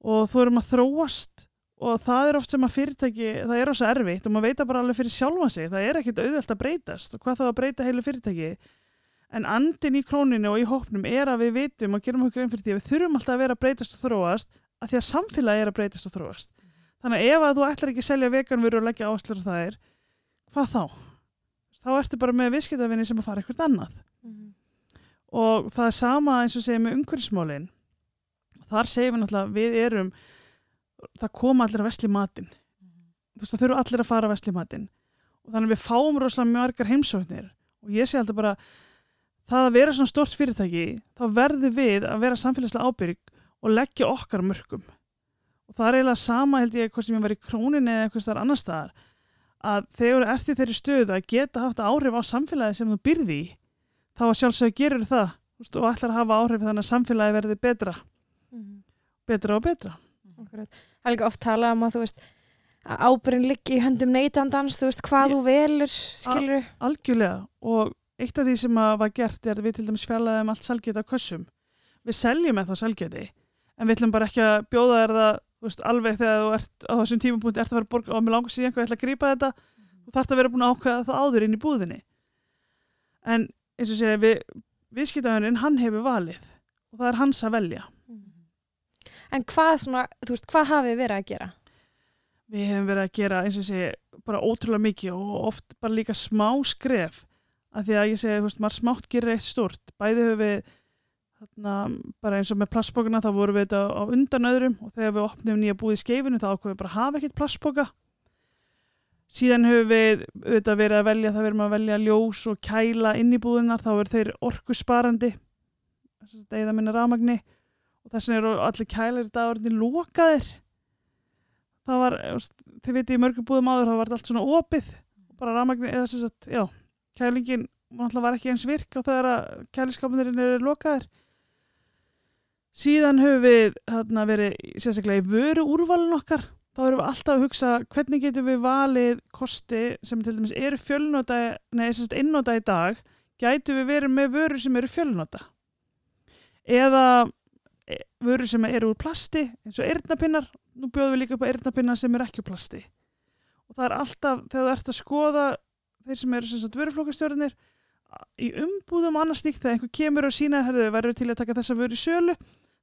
og þórum að þróast. Og það er oft sem að fyrirtæki það er ós erfitt og maður veit það bara alveg fyrir sjálfa sig. Það er ekkit auðvelt að breytast og hvað þá að breyta heilu fyrirtæki en andin í króninu og í hópnum er að við vitum og gerum okkur einn fyrir því að við þurfum alltaf að vera að breytast og þróast að því að samfélagi er að breytast og þróast. Þannig að ef að þú ætlar ekki að selja veganvöru og leggja áslur á þær hvað þá? þá ertu bara með viðskiptavinni sem að fara eitthvað annað. Og það er sama eins og segja með umhverfismálin. Þar segjum við náttúrulega við erum það koma allir að vesli matinn. Þú veist það þurfa allir að fara að vesli matinn. Og þannig að við fáum rosalega margar heimsóknir. Og ég sé alltaf bara það að vera svona stort fyrirtæki þá verður við að vera samfélagslega ábyrg og leggja okkar mörgum og það er eiginlega sama held ég hvort sem ég var í króninni eða eitthvað staðar annar staðar að þegar þú ert í þeirri stöðu að geta haft áhrif á samfélagi sem þú byrði þá að sjálfsög gerir það veist, og ætlar að hafa áhrif þannig að samfélagi verði betra. Betra og betra. Akkurat. Það er líka oft talað um að þú veist að ábyrðin liggi í höndum neytandans, þú veist hvað Ég- þú velur, skilur algjörlega. Og eitt af því sem að var gert er að við til dæmis fjallaðum allt salgeti á kössum. Við seljum eða þá salgeti en við ætlum bara ekki að bjóða þér það veist, alveg þegar þú ert á þessum tímapunkti ert að fara að borga og mér langar síðan hvað ég ætla að grípa þetta þú þarft að vera búin að ákveða það áður inn í búðinni. En eins og segja við, viðskiptafjörnin hann hefur valið og það er hans að velja. En hvað svona, veist, hvað hafið verið að gera? við hefum verið að gera eins og segja bara ótrúlega mikið og oft bara líka smá skref að því að ég segi, þú veist, maður smátt gerir eitt stort bæði höfum við þarna, bara eins og með plastbókina þá vorum við þetta á undan öðrum og þegar við opnum nýja búið í skeifinu þá ákveðum við bara að hafa ekkert plastbóka síðan höfum við auðvitað verið að velja það verðum að velja ljós og kæla inn í búðunar þá er þeir orkusparandi eða minna rafmagni. Og þess vegna eru allir kælar í dagurinn lokaðir. Það var, þið veitir í mörgum búðum áður það var allt svona opið. Bara rafmagni eða þess að, já, kælingin var ekki eins virk á þegar kæliskapunirinn eru lokaðir. Síðan höfum við hérna, verið sérstaklega í vöru úrvalin okkar þá erum við alltaf að hugsa hvernig getum við valið kosti sem til dæmis eru fjölnota neða þess að innota í dag gætu við verið með vöru sem eru fjölnota? Eða e, vöru sem eru úr plasti eins og erðnapinnar nú bjóðum við líka upp á erðnapinnar sem eru ekki úr plasti. Og það er alltaf þegar þú ert að skoða þeir sem eru vöruflókastjórnir í umbúðum og annars líkt þegar einhver kemur og sína herðu verður til að taka þessa vöru í sölu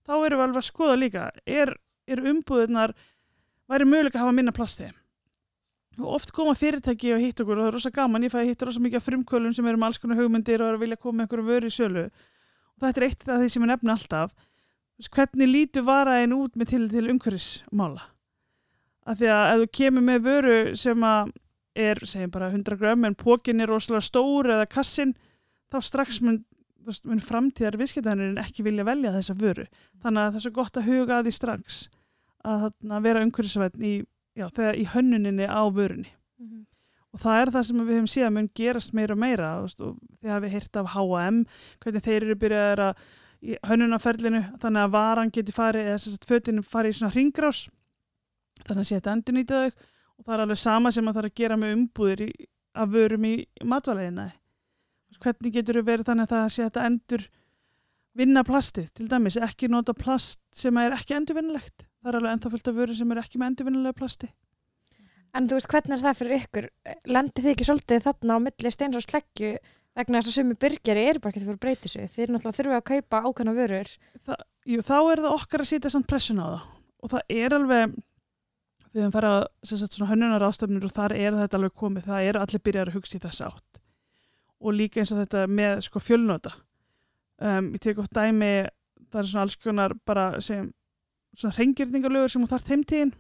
þá erum við alveg að skoða líka er, er umbúðunar væri möguleika að hafa minna plasti. Og oft koma fyrirtæki og hitt okkur og það er rosa gaman, ég fæ að hitta rosa mikið frumkvölum sem eru með alls konar hugmyndir og er að vilja koma með einhverju vöru í sölu. Og þetta er eitt af því sem ég nefna alltaf hvernig lítu varaðin út með til, til umhverfismála? Af því að ef þú kemur með vöru sem að er, segjum bara 100 grömm en pókin er rosalega stór eða kassin þá strax mun, mun framtíðar viðskiptænirinn ekki vilja velja þessa vöru. Þannig að það er svo gott að huga að því strax að, að vera umhverfisvætn í, í hönnuninni á vörunni. Mm -hmm. og það er það sem við hefum síðan mun gerast meira og meira og því að við heirt af H&M hvernig þeir eru byrjað að í hönnunarferlinu þannig að varan geti farið eða þess að fötinu farið í svona ringrás þannig að setja endur nýtið þau og það er alveg sama sem maður þarf að gera með umbúðir í, af vörum í matvæleginna hvernig getur þau verið þannig að það sé að þetta endur vinna plastið, til dæmis? Ekki nota plast sem er ekki endurvinnilegt það er alveg ennþá fullt af vöru sem er ekki með endurvinnilega plasti. En þú veist, hvernig er það fyrir ykkur? Lendir þið ekki svolítið þarna á milli steins og sleggju vegna þess að sumi byrgjari eru bara ekki fyrir að breyti sig þið náttúrulega þurfið að kaupa ákvæmna vörur. Það, Jú, þá er það okkar að sýta samt pressun á það. Og það er alveg við höfum farað hönnunar ástöfnir og þar er þetta alveg komið, það er allir byrjar að hugsa í þess átt. Og líka eins og þetta með sko, fjölnota. Um, ég tek oft dæmi það er svona alls konar bara sem svona reyngjörningarlögur sem þú þarf þeimtíðin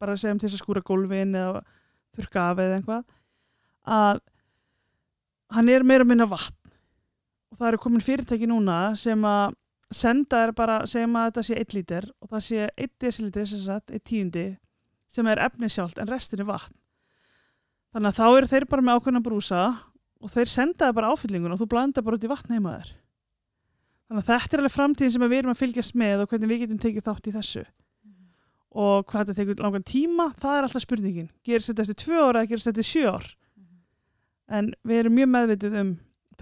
bara segjum til þess að skúra gólfin eða þurka af eða einhvað að hann er meira minna vatn. Og það eru komin fyrirtæki núna sem að senda er bara, segjum að þetta sé 1 lítir og það sé 1 desilítri, þess að 1 tíundi sem er efni sjálft en restin er vatn þannig að þá eru þeir bara með ákveðna brúsa og þeir sendaði bara áfyllingun og þú blanda bara út í vatn heima þér þannig að þetta er alveg framtíðin sem við erum að fylgjast með og hvernig við getum tekið þátt í þessu mm. og hvað þetta tekur langan tíma það er alltaf spurningin, gerist þetta eftir tvö ára eða gerist þetta eftir sjö ár mm. en við erum mjög meðvitið um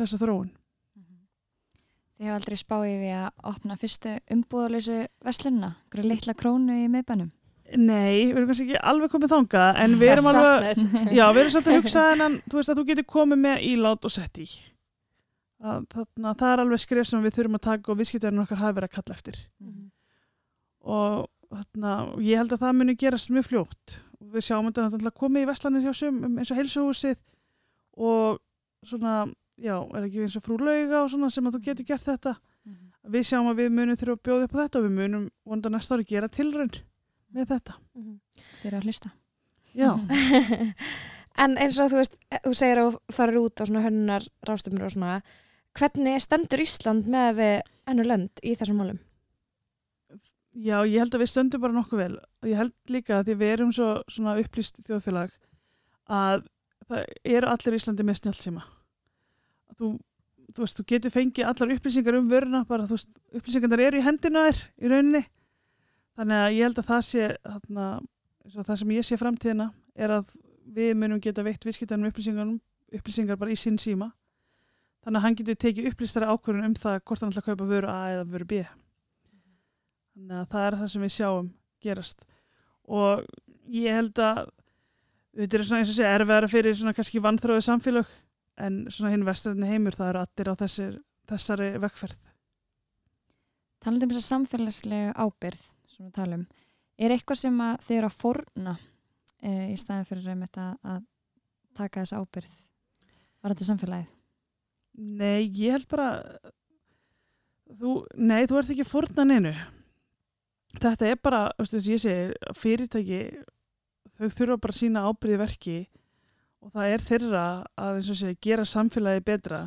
þessa þróun mm. Þið hefur aldrei spáið við að opna fyrstu umbúðalösu veslunna, hverju litla krónu í meðbænum Nei, við erum kannski ekki alveg komið þanga en við erum alveg já, við erum svolítið að hugsa en þú veist að þú getur komið með ílát og sett í. Að, þarna, það er alveg skrif sem við þurfum að taka og viðskiptarinn okkar hafi verið að kalla eftir. Mm -hmm. og þarna, ég held að það muni gerast mjög fljótt. Við sjáum þetta náttúrulega komið í Vestlandir hjá sum eins og heilsuhúsið og svona, já, er ekki eins og frúlauga og svona sem að þú getur gert þetta. Mm -hmm. við sjáum að við munum þurfum að bjóða upp á þetta og við munum vonda næsta ári gera tilrönd með þetta. Mm -hmm. Þeir eru að hlusta. Já. En eins og þú veist, þú segir að þú farir út á svona hönnar rástumur og svona hvernig stendur Ísland með við ennur lönd í þessum málum? Já, ég held að við stöndum bara nokkuð vel. Ég held líka að því við erum svo svona upplýst þjóðfélag að það eru allir Íslandi með snjálfsíma þú, þú veist, þú getur fengið allar upplýsingar um vöruna bara, þú veist, upplýsingar eru í hendina þér í rauninni Þannig að ég held að það sé þarna, það sem ég sé framtíðina er að við munum geta veitt viðskiptanum upplýsingar bara í sinn síma. Þannig að hann getur tekið upplýstari ákvörðun um það hvort hann ætla að kaupa vöru A eða vöru B. Þannig að það er það sem við sjáum gerast. Og ég held að þetta er svona eins og segja erfiðara fyrir svona kannski vannþróðu samfélag en svona hinn vesturinn heimur það eru allir á þessir, þessari vekkferð Talandum þess að samfélagslega ábyrð sem við talum er eitthvað sem þið eru að forna e, í staðin fyrir þetta að taka þess ábyrð var þetta samfélagið? Nei, ég held bara þú, nei, þú ert ekki að fórna neinu. Þetta er bara, þess að ég segi fyrirtæki, þau þurfa bara að sína ábyrði verki og það er þeirra að segi, gera samfélagi betra.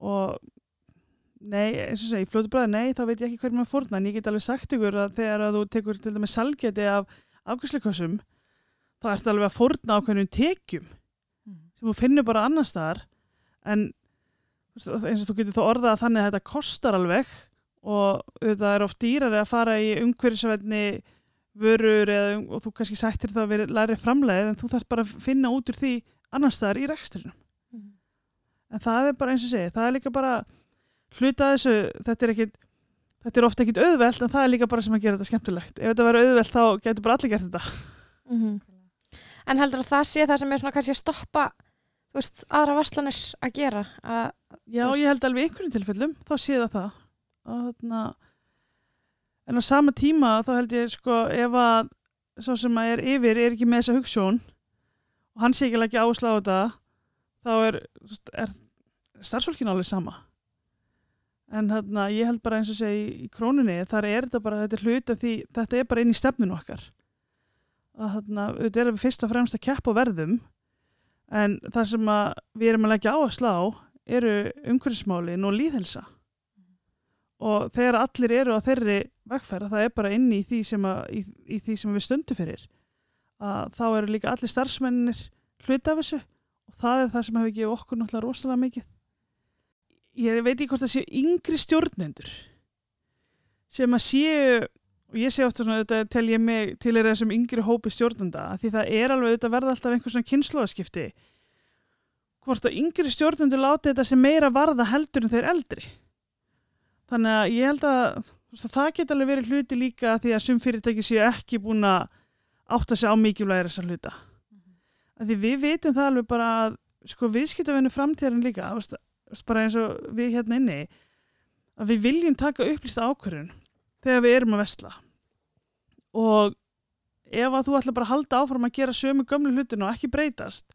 Og nei, eins og segi, fljótu bræði, nei, þá veit ég ekki hverjum að fórna, en ég get alveg sagt ykkur að þegar að þú tekur til dæmis salgeti af afgjörsleikossum, þá ertu alveg að fórna á hvernig tekjum sem þú finnur bara annar staðar. En eins og þú getur þá orðað að þannig að þetta kostar alveg og þetta er oft dýrari að fara í umhverfisvætni vörur eða, og þú kannski sættir það að vera læri framlegið en þú þarf bara að finna út úr því annar staðar í rekstrinum. En það er bara eins og segi, það er líka bara hluta þessu, þetta er ekkit þetta er ofta ekkit auðvelt en það er líka bara sem að gera þetta skemmtilegt, ef þetta verður auðvelt þá getur bara allir gert þetta Mhm. En heldur að það sé það sem er svona kannski að stoppa veist, aðra verslanir að gera að, Já, veist- ég held alveg í einhverjum tilfellum, þá sé það það. Og, þarna, en á sama tíma þá held ég sko ef að svo sem að er yfir er ekki með þessa hugssjón og hann sé ekki að leggja áslá á þetta, þá er, er starfsfólkinu alveg sama. En þarna, ég held bara eins og segi í krónunni, þar er þetta bara, þetta er hluta því, þetta er bara inn í stefnun okkar. Og þarna, þetta er fyrst og fremst að keppa verðum, en það sem að við erum að leggja á eru umhverfismálin og líðhelsa og þegar allir eru á þeirri vegferð það er bara inn í því sem, að, í, í því sem við stöndum fyrir að þá eru líka allir starfsmennir hluti af þessu og það er það sem hefur gefið okkur náttúrulega rosalega mikið ég veit ekki hvort það séu yngri stjórnendur sem að séu og ég sé ofta svona, auðvitað tel ég mig til er þessum yngri hópi stjórnenda því það er alveg auðvitað verða alltaf einhver svona kynnslóðaskipti hvort að yngri stjórnendur láti þetta sem meira varða heldur en þeir eldri. Þannig að ég held að, það geti alveg verið hluti líka því að sum fyrirtæki séu ekki búin að átta sig á mikilvægir þessar hluta. Af því við vitum það alveg bara að sko viðskiptavennu framtíðarinn líka bara eins og við hérna inni að við viljum taka upplýsta ákvörðun þegar við erum að vesla og ef að þú ætla bara að halda áfram að gera sömu gömlu hlutinu og ekki breytast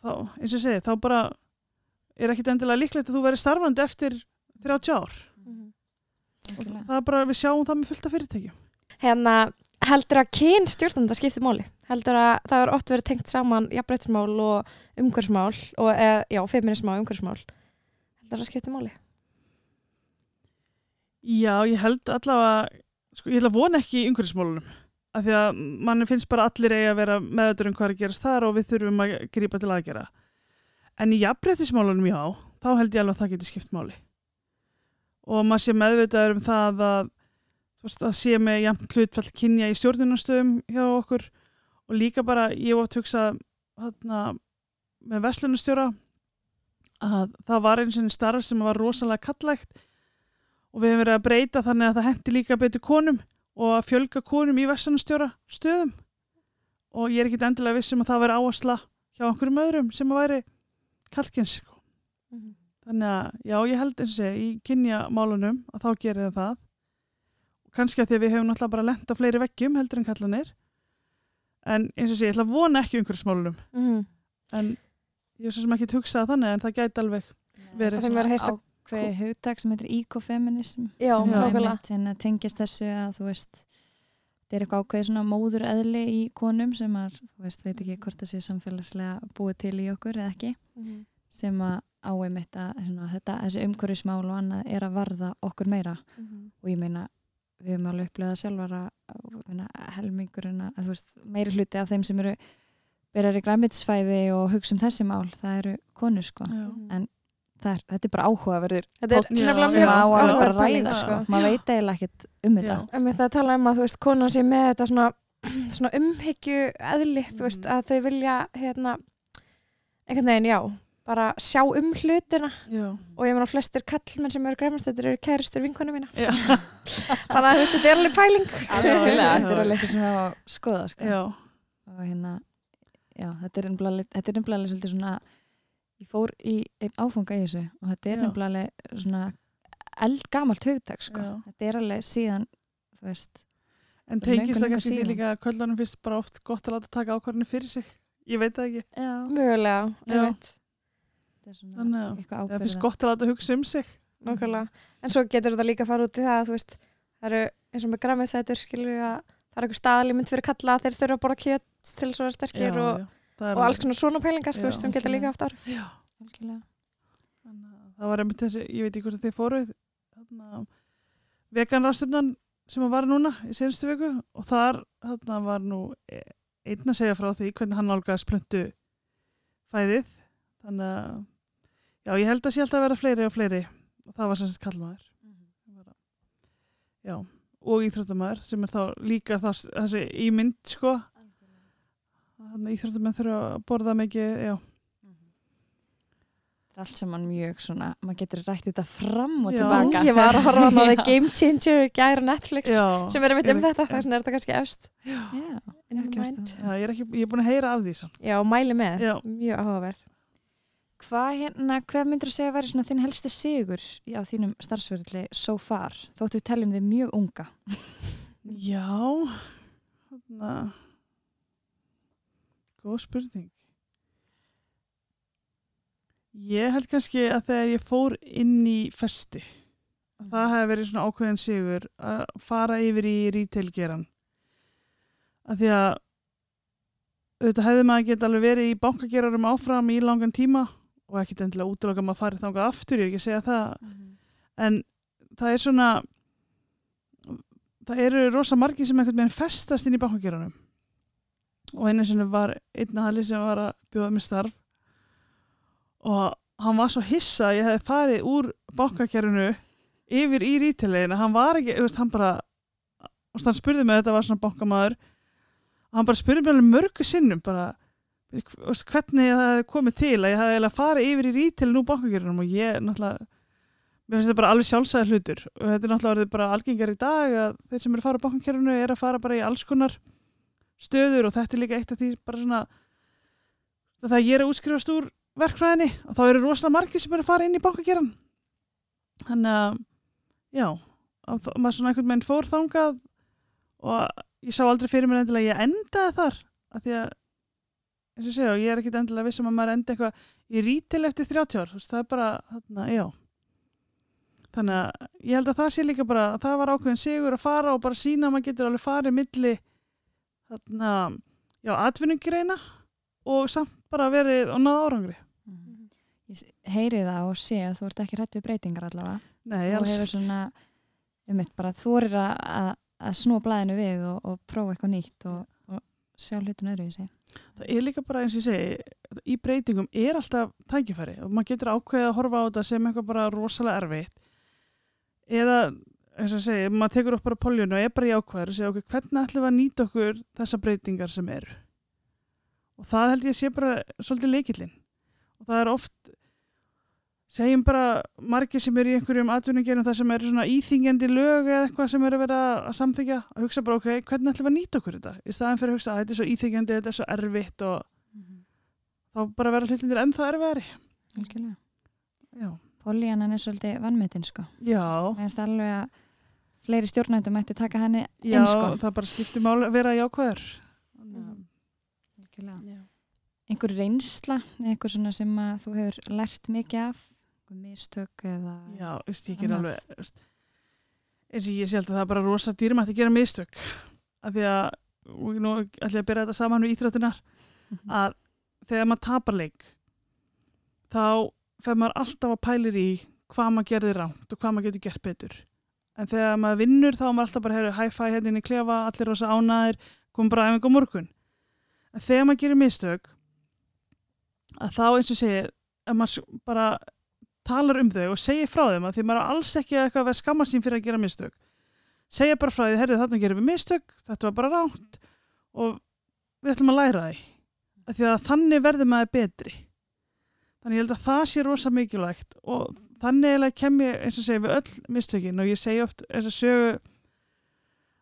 þá, eins og ég segi, þá bara er ekkit endilega líklegt að þú verið starfandi eftir 30 ár og Algjörlega. það er bara, við sjáum það með fullta fyrirtækjum hérna, heldur að kyn stjórnanda skiptir máli? Heldur að það er oft verið tengt saman jafnbreytismál og umhverfsmál og, eða, já, feminismál og umhverfsmál heldur að það skiptir máli? Já, ég held allavega sko, ég ætla að vona ekki í umhverfismálunum af því að manni finnst bara allir eigi að vera meðutur um hvað er að gerast þar og við þurfum að grípa til aðgera en í jafnbreytismálunum já, þá held ég alveg að það geti skipt máli. Og maður sé meðvitaður um það að þú veist, að sé með jafn hlutfall kynja í stjórnunastöðum hjá okkur og líka bara, ég oft hugsað þarna, með verslunastjóra að það var eins og starf sem var rosalega kallægt og við hefum verið að breyta þannig að það hendi líka betur konum og að fjölga konum í verslunastjóra stöðum. Og ég er ekkit endilega viss um að það væri áhersla hjá okkurum öðrum sem að væri kalkins sko. þannig að já ég held eins og segja í kynjamálunum að þá gerir það. Það og kannski að því að við hefum náttúrulega bara lent á fleiri veggjum heldur en kallanir en eins og segja ég ætla að vona ekki umhverfismálunum Mm -hmm. en ég er svo sem ekki hugsað þannig en það gæti alveg verið Þeim verið heyrst að- ákveði hugtak sem heitir ecofeminism Já, sem er nákvæmlega. einmitt tengist þessu að þú veist þetta er eitthvað ákveði svona móður eðli í konum sem að, þú veist, veit ekki hvort það sé samfélagslega búið til í okkur eða ekki Mhm. sem að áeimitt að svona, þetta, þessi umhverfismál og annað er að varða okkur meira Mhm. og ég meina við höfum alveg upplegað sjálfar að, að helmingurinn að, þú veist, meiri hluti af þeim sem eru byrjar í græmitisfæði og hugsa um þessi mál, það eru konur sko Já. það er, þetta er bara áhugaverður er sem á að bara ræða sko. sko. maður veit eiginlega ekkert um þetta Já. En með það að tala um að þú veist, konan sé með þetta svona, svona umhyggju eðli, þú veist, Mhm. að þau vilja hérna, einhvern veginn, já, bara sjá um hlutina Já. og ég meina flestir kallmenn sem eru græmastættir eru kæristur vinkonu mína. Já. Þannig að þetta er alveg pæling. Þetta er alveg eitthvað sem við á að skoða sko. Já. og hérna já, þetta er er alveg svolítið svona ég fór í einn áfanga í þessu og þetta er alveg svona eldgamalt hugtak sko. Þetta er alveg síðan þú veist, En tengist það kannski því líka að köllunum finnst bara oft gott að láta taka ákvarðinu fyrir sig. Ég veit það ekki. já, Mögulega, Já. ég veit. Þetta er svona Þannig að eitthvað það finnst ábyrða gott að láta hugsa um sig. nákvæmlega. En svo getur þetta líka að fara út í það að þú veist, það eru eins og með græmiðsætur skilur við að það er eitthvað staðalímynd fyrir kalla þeir þurfa að borða kjöt til vera sterkir og, já, það er og alls konar svona pælingar þú Já, veist sem geta líka haft áhrif. Já, algjörlega. Það var einmitt þessi, ég veit ekki hvort þið fóruð veganrástöfnan sem var núna í senstu viku og þar þarna var nú e- einn að segja frá því hvernig hann nálgast plöntu fæðið. Þannig að já, ég held að sé alltaf að vera fleiri og fleiri. Og það var sem sagt kallmaður já, og íþróttamæður sem er þá líka þá, þessi ímynd sko. Þannig að íþróttamenn þurfa að borða mikið já, Það er allt saman mjög svona, maður getur rætt þetta fram og Já. tilbaka. ég var að horfa á The Já. Game Changer gæra Netflix já. sem er einmitt um Ég- þetta þess vegna er þetta kannski efst. Já, það. Já, ég er, ekki, ég er búin að heyra af því samt. já, mæli með, Já. mjög áhugaverð Hvað hérna, hvað myndur þú segja að svona þinn helsti sigur á þínum starfsverðli so far, þóttu við teljum þig mjög unga? Já, þarna, góð spurning. Ég held kannski að þegar ég fór inn í festi, það hefði verið svona ákveðin sigur að fara yfir í retail-geran. Að því að auðvitað hefði maður geta alveg verið í bankagerarum áfram í langan tíma og ekkit endilega útloka maður farið þangað aftur, ég er ekki að segja það, en það er svona það eru rosa margir sem einhvern veginn festast inn í bankageranum og einu sinni var einn aðli sem var að bjóða mér starf. Og hann var svo hissa að ég hefði farið úr bankagerinu yfir í rítilegin hann var ekki, veist, hann bara hann spurði mig þetta var svona bankamaður. Hann bara spurði mig alveg mörgu sinnum bara hvernig það komið til að ég hefði eiginlega farið yfir í rítilegin úr bankagerinum og ég náttúrulega mér finnst þetta bara alveg sjálfsæði hlutur. Og þetta er náttúrulega bara algengar í dag að þeir sem eru að fara á bankankerfinu er að fara bara í alls konar stöður og þetta er líka eitt af því bara svona það að ég er að útskrifast úr verkfræðinni og þá eru rosalega margir sem eru að fara inn í bankankerfin þannig að já, að maður svona einhvern veginn fór þangað og ég sá aldrei fyrir mér endilega að ég endaði þar af því að eins og ég segja, ég er ekkit endilega vissum að maður endi eitthvað í rítil eftir 30 ár, það er bara þarna, já Þannig að ég held að það sé líka bara að það var ákveðin sigur að fara og bara sína að maður getur alveg farið milli þarna, já, atvinnugreina og samt bara verið og náða árangri. Ég s- heyri það og sé að þú ert ekki hrættu breytingar allavega. Nei, alls. hefur svona, um mitt, bara þorir að, að, að snúa blæðinu við og, og prófa eitthvað nýtt og, og sjá hlutun öðru í sig. Það er líka bara eins og ég segi, í breytingum er alltaf tækifæri og maður getur ákveðið að horfa á þetta sem eitthvað bara rosalega erfitt. Eða, eins og ég segi, maður tekur upp bara poljun og er bara í ákveður og segja, ok, hvernig ætlum við að nýta okkur þessa breytingar sem eru? Og það held ég sé bara svolítið leikillinn. Og það er oft, segjum bara margir sem eru í einhverjum atvinningerum það sem eru svona íþingjandi lög eða eitthvað sem eru að vera að samþykja, að hugsa bara, ok, hvernig ætlum við að nýta okkur þetta? Í staðan fyrir að hugsa að þetta er svo íþingjandi, þetta er svo erfitt og þá bara vera hlutinir ennþá erfiðari. Algjörlega. Já. Políanan er svolítið vannmetinn, sko. Já, Mér finnst alveg að fleiri stjórnættum mætti taka henni já, inn, sko. það bara skiptir mál að vera jákvæður. Mhm. Algjörlega. Já. Einhver reynsla, einhver svona sem að þú hefur lært mikið af, einhver mistök eða... Já, veist, ég ger alveg, veist, eins og ég sé alltaf það er bara rosa dýrmætt að gera mistök. Af því að, og nú ætlum ég að byrja þetta saman við íþróttunar, Mhm. að þegar maður tapar leik, þá fer maður alltaf að pælir í hvað maður gerði rámt og hvað maður getur gert betur. En þegar maður vinnur þá er maður alltaf bara hefur hæ-fæ hérna inn í klefa, allir rosa ánæðir, komum bara aðeins á morgun. En þegar maður gerir mistök, að þá eins og segir, að maður bara talar um þau og segir frá þeim að því maður alls ekki eitthvað að vera skammar sín fyrir að gera mistök. Segja bara frá því, herrið þarna gerum við mistök, þetta var bara rámt og við ætlum að læra því. Því að þannig verður maður betri. Þannig ég held að það sé rosa mikilvægt og þannig kem ég eins og segi við öll mistökin og ég segi oft eins og sögu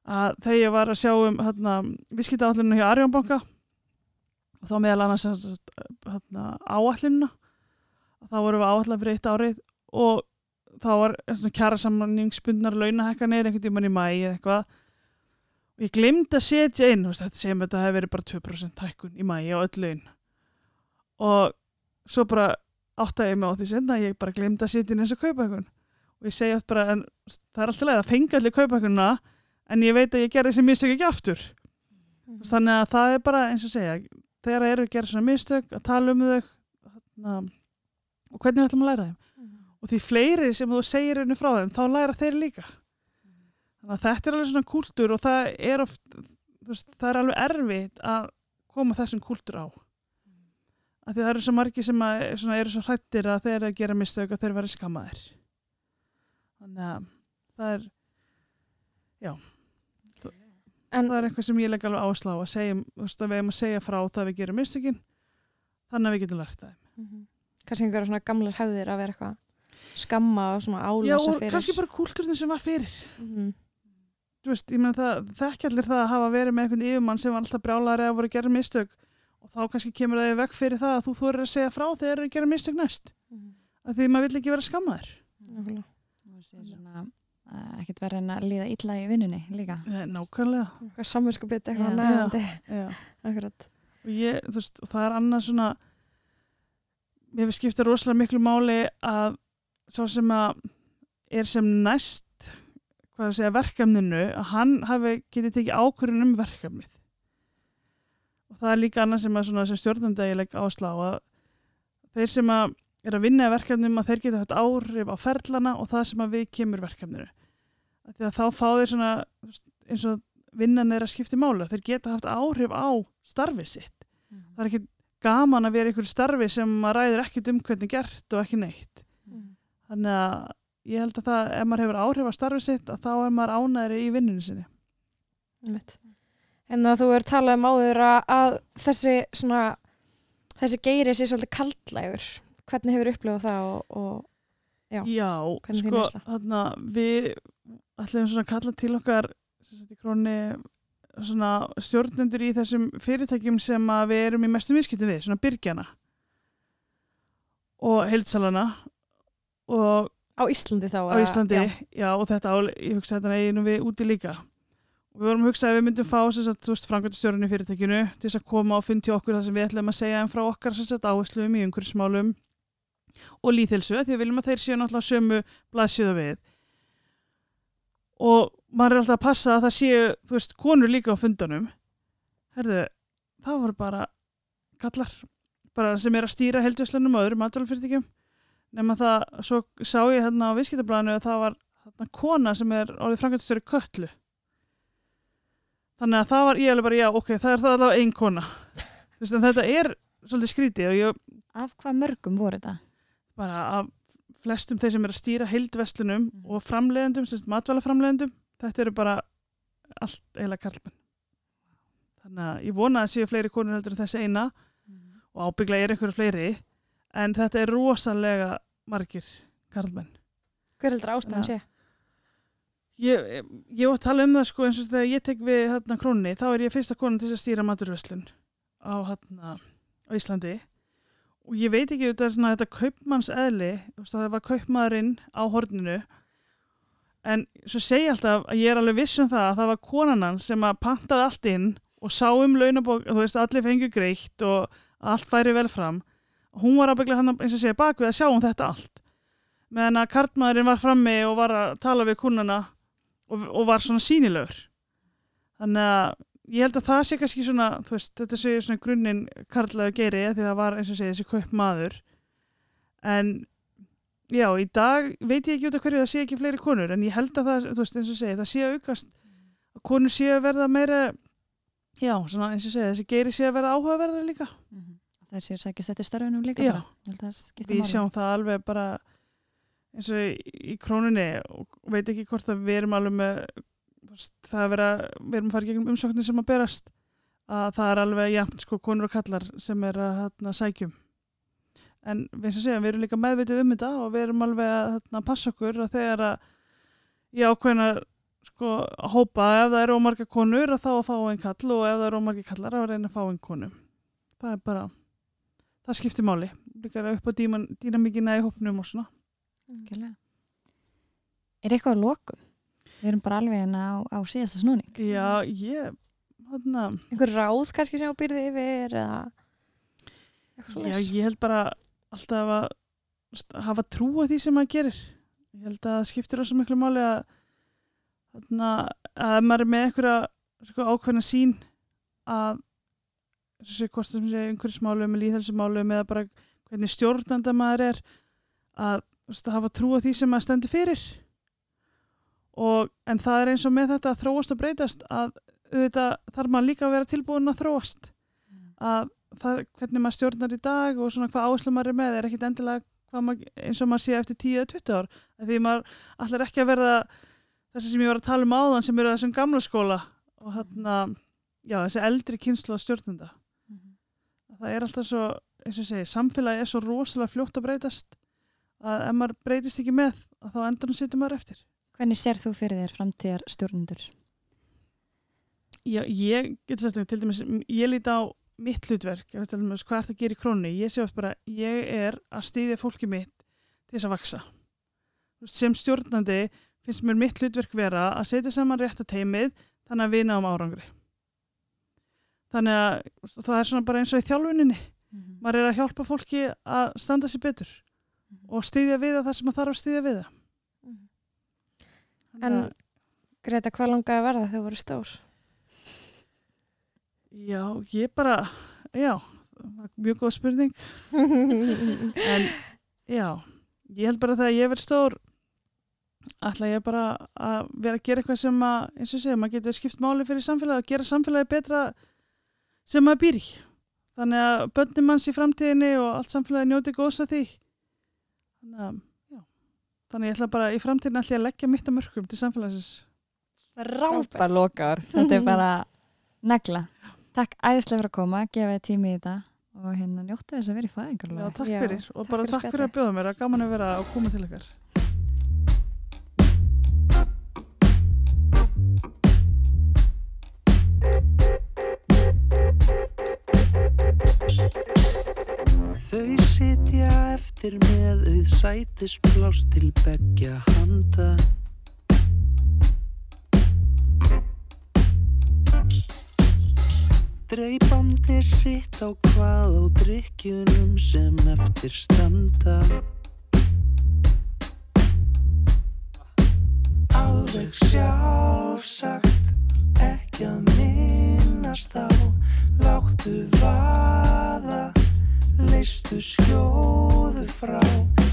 að þegar ég var að sjá um hérna, viðskipta áallunum hjá Arjónbanka og þá meðal annars hérna, áallununa þá vorum við áallan fyrir eitt árið og þá var kjara samningsbundnar launahekkanir einhvern tímann í mæi eða eitthvað. Og ég glemdi að setja inn veist, þetta að þetta hefur verið bara 2% hækkun í mæi á öll laun. Og svo bara áttaði ég mig á því senna ég bara glemdi að setja inn eins og kaupa eitthvað og ég segi oft bara en, það er alltaf leið að fengi allir kaupakuna en ég veit að ég gerði þessi mistök ekki aftur. Mhm. þannig að það er bara eins og segja þegar eru að gera svona mistök að tala um þau þarna, og hvernig við ætlum að læra þeim. Mhm. og því fleiri sem þú segir henni frá þeim þá læra þeir líka. Þannig að þetta er alveg svona kúltúr og það er oft veist, það er alveg erfitt að koma þessum kúltúr á. Af því það eru svo margi sem að, svona, eru svo hrættir að þeir að gera mistök að þeir verði skammaðir. Þannig að það er En það er eitthvað sem ég legg alveg áslá að segja, þú veist, að við eigum að segja frá það að við gerum mistökin þannig að við getum lært það Mhm. Kannski einhverja svona gamlar hefðir að vera eitthvað skamma og svona Já, álasa og fyrir. kannski bara kúltúrin sem var fyrir. Mhm. þú veist, ég meina það, þekki allir það að hafa verið með einhvern yfirmann sem var alltaf brjálæri að voru að gera mistök. Og þá kannski kemur það í veg fyrir það að þú þorir að segja frá þegar eru að gera mistök næst. Mhm. af því maður vill ekki vera skammaður. Nákvæmlega. og sé svona uh, ekkert verið en að líða illa í vinnunni líka. Ja, nákvæmlega. Eitthvað mér finnst skipta rosalega miklu máli að svo sem að er sem næst segja verkefninu að hann hafi getið tekið ákvörðun um verkefnið. Og það er líka annað sem sem legg áslá að þeir sem að er að vinna verkefnum að þeir geta haft áhrif á ferlana og það sem að við kemur verkefninu. Því að þá fá þeir svona eins og vinnan er að skipta mála þeir geta haft áhrif á starfið sitt. Það er ekki gaman að vera í einhverju starfi sem maður ræður ekkit um hvernig gert og ekki neitt þannig að ég held að það ef maður hefur áhrif á starfi sitt að þá er maður ánæðri í vinnunni sinni. En að þú er talað um áður að, að þessi svona þessi geiri sé svolítið kaldlægur hvernig hefur upplifað það og, og Já. þín sko þarna, við ætlum svona að kalla til okkar í króni stjórnendur í þessum fyrirtækjum sem við erum í mestum viðskiptum við, svona byrgjana og heildsalana og á Íslandi þá á Íslandi, já. já. og þetta ál, ég hugsa þetta eiginu við úti líka og við vorum að hugsa að við myndum fá framkvæmtastjórun í fyrirtækinu til þess að koma og finn til okkur það sem við ætlum að segja en frá okkar áherslum í umhverfismálum og líðhelsu því við viljum að þeir séu náttúrulega á sömu blaðsjöða við og maður er alltaf að passa að það séu þú veist, konur líka á fundunum. Herðu, það voru bara kallar, bara sem er að stýra heldjöslunum og öðrum matvælfyrirtækjum nema það, svo sá ég hérna á viðskiptablaðinu að það var hérna kona sem er orðið framkvæmstöru köllu þannig að það var ég alveg bara, já, ok, það er það allavega ein kona. Þú veist, en þetta er svolítið skrítið og ég af hvað mörgum voru þetta? bara af flestum þeir sem er að stýra heildverslunum Mm. og framleiðendum, sem sagt matvælaframleiðendum þetta eru bara allt eiginlega karlmenn. Þannig að ég vona að séu fleiri konur heldur en þessi eina og ábygglega er einhverju fleiri en þetta er rosalega margir karlmenn. Hver heldur ástæðan sé? Ég, ég var að tala um það sko eins og þegar ég tek við hérna krónni þá er ég fyrsta konan til þess að stýra maturverslun á hérna á Íslandi og ég veit ekki þetta er svona þetta kaupmanns eðli þú veist, það var kaupmaðurinn á horninu. En svo segi ég alltaf að ég er alveg viss um það að það var konan hans sem að pantaði allt inn og sá um launabók, þú veist allir fengu greitt og allt færi vel fram. Hún var ábygglega hann eins og segja bakvið að sjá um þetta allt. Meðan að kartmaðurinn var frammi og var að tala við kunnana og, og var svona sínilegur þannig að ég held að það sé kannski svona veist, þetta sé svona grunninn karlægu geiri því það var eins og segja þessi kaupmaður. En já, í dag veit ég ekki út af hverju það sé ekki fleiri konur en ég held að það, þú veist, eins og segja það sé aukast. Að konur sé að verða meira já, svona eins og segja þessi geiri sé að verða áhugaverðar líka. Það er sér sækist eftir starfinum líka Já. bara. Við sjáum það alveg bara eins og í, krónunni og veit ekki hvort að við erum alveg með veist, það er vera, við erum að fara gegnum umsóknir sem að berast að það er alveg jafnt sko konur og kallar sem er að hérna, sækjum en við segja, við erum líka meðvitið um þetta og við erum alveg að hérna, passa okkur að þegar að ég ákveðna sko að hópa ef það eru ómarga konur að þá að fá einn kall og ef það eru ómarga kallar að reyna að fá einn konu það er bara það skiptir máli líka upp á dýnamíkina í hópnum og svona Algjörlega. Er eitthvað að lokum? Við erum bara alveg hérna á, á síðasta snúning. Já, ég þarna, einhver ráð kannski sem þú býrði yfir eða já, ég held bara alltaf að hafa trú á því sem maður gerir. Ég held að það skiptir þessu miklu máli að þarna, að ef maður er með einhverja sko, ákveðna sín að þessu hvort sem sé einhverjusmálum, líðhelsumálum eða bara hvernig stjórnanda maður er að, að hafa trú á því sem maður stendur fyrir og en það er eins og með þetta að þróast og breytast að auðvitað þarf maður líka að vera tilbúin að þróast. Að það, hvernig maður stjórnar í dag og svona hvað áherslu maður er með er ekkit endilega maður, eins og maður sé eftir 10-20 ár. Því maður allar ekki að verða þessi sem ég var að tala um áðan sem eru þessum gamla skóla og þarna, já þessi eldri kynslu á stjórnunda það er alltaf svo, eins og segi samfélagi er svo rosalega fljótt að breytast að ef maður breytist ekki með að þá endur hann sittur maður eftir Hvernig sér þú fyrir þér framtíðar stjórnundur? Já, ég getur um til dæmis, ég líti á mitt hlutverk, ég veit alveg hvað er það að gera í krónu ég sé oft bara, ég er að stýðja fólki mitt til þess að vaksa veist, sem stjórnandi finnst mér mitt hlutverk vera að setja saman rétt að teimið þannig að við náum árangri. Þannig að veist, það er svona bara eins og í þjálfuninni. Maður er að hjálpa fólki að standa sér betur og stýðja við það sem maður þarf að stýðja við það En Þannig að- Greta, hvað langaði að verða þegar þú voru stór? Já, ég bara, já, það mjög góð spurning. En já, ég held bara að þegar ég verð stór, ætla ég bara að vera að gera eitthvað sem að, eins og segja, maður getur skipt máli fyrir samfélagi og gera samfélagi betra sem maður býr í. Þannig að börnum manns í framtíðinni og allt samfélagi njóti góðs að því. Þannig að, þannig ég ætla bara í ég að leggja mitt að mörgum til samfélagsins. Rápa lokar, þetta er bara negla. Takk æðislega fyrir að koma, gefa þið tími í þetta og hérna njóttu þess að vera í Já, fæðingarlega. takk Já, fyrir og takk bara fyrir takk fyrir að bjóða mér að gaman að vera að koma til ykkar. Þau sitja eftir með auð sætisblás til beggja handa. Dreipandi sitt á hvað á drikkjunum sem eftir standa. Alveg sjálfsagt ekki að minnast á Láttu vaða Leistu skjóðu frá.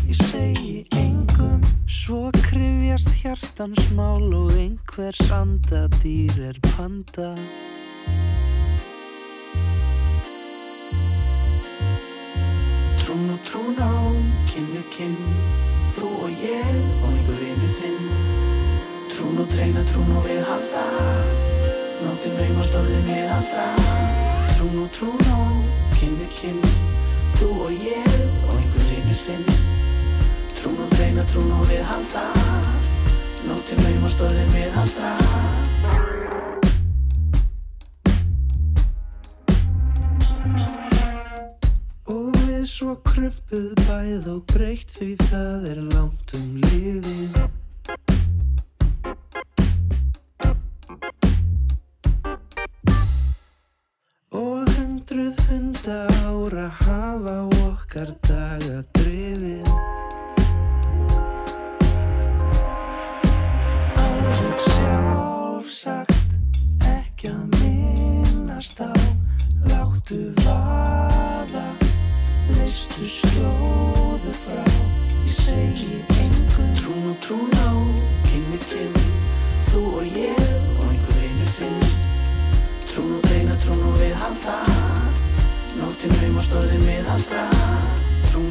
Ég segi engum Svo krifjast hjartans mál Og einhvers andadýr er panda. Trún og trún á við kinn Þú og ég og einhver vinnu þinn. Trún og treyna, trún og við halda. Nóttin naumast orðin við aldra Trún og trún á kinn Þú og ég og einhver vinnu þinn Trún og treyna, trún og við halda Nóttin naumast orðin við aldra Og við svo krumpuð bæð og breytt því það er langt um liðið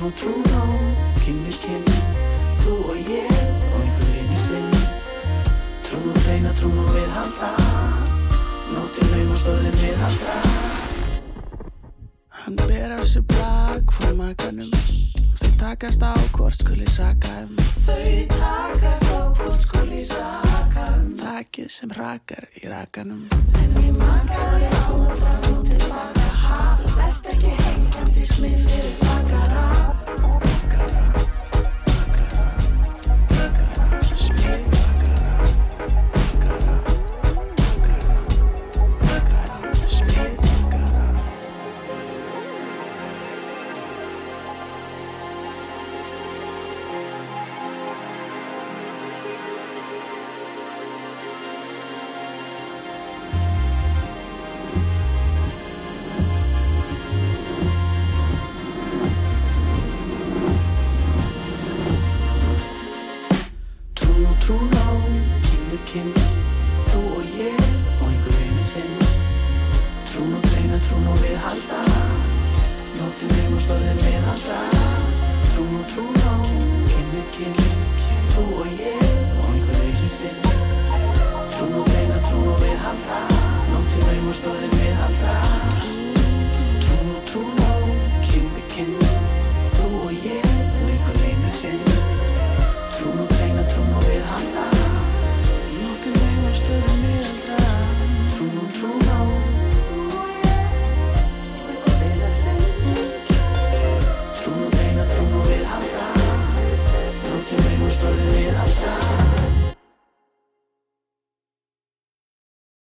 Og trún á, kinn við kinn Þú og ég og einhver einu þinn Trún og reyna, trún og við halda Nóttin naumast orðin við aldra Hann ber af sér blag frá makanum Þau takast á hvort skuli saka um. Þau takast á hvort skuli saka um. Þakið sem rakar í rakanum. En ég makaði á það fram og tilbaka ha Vert ekki hengjandi smið fyrir bakara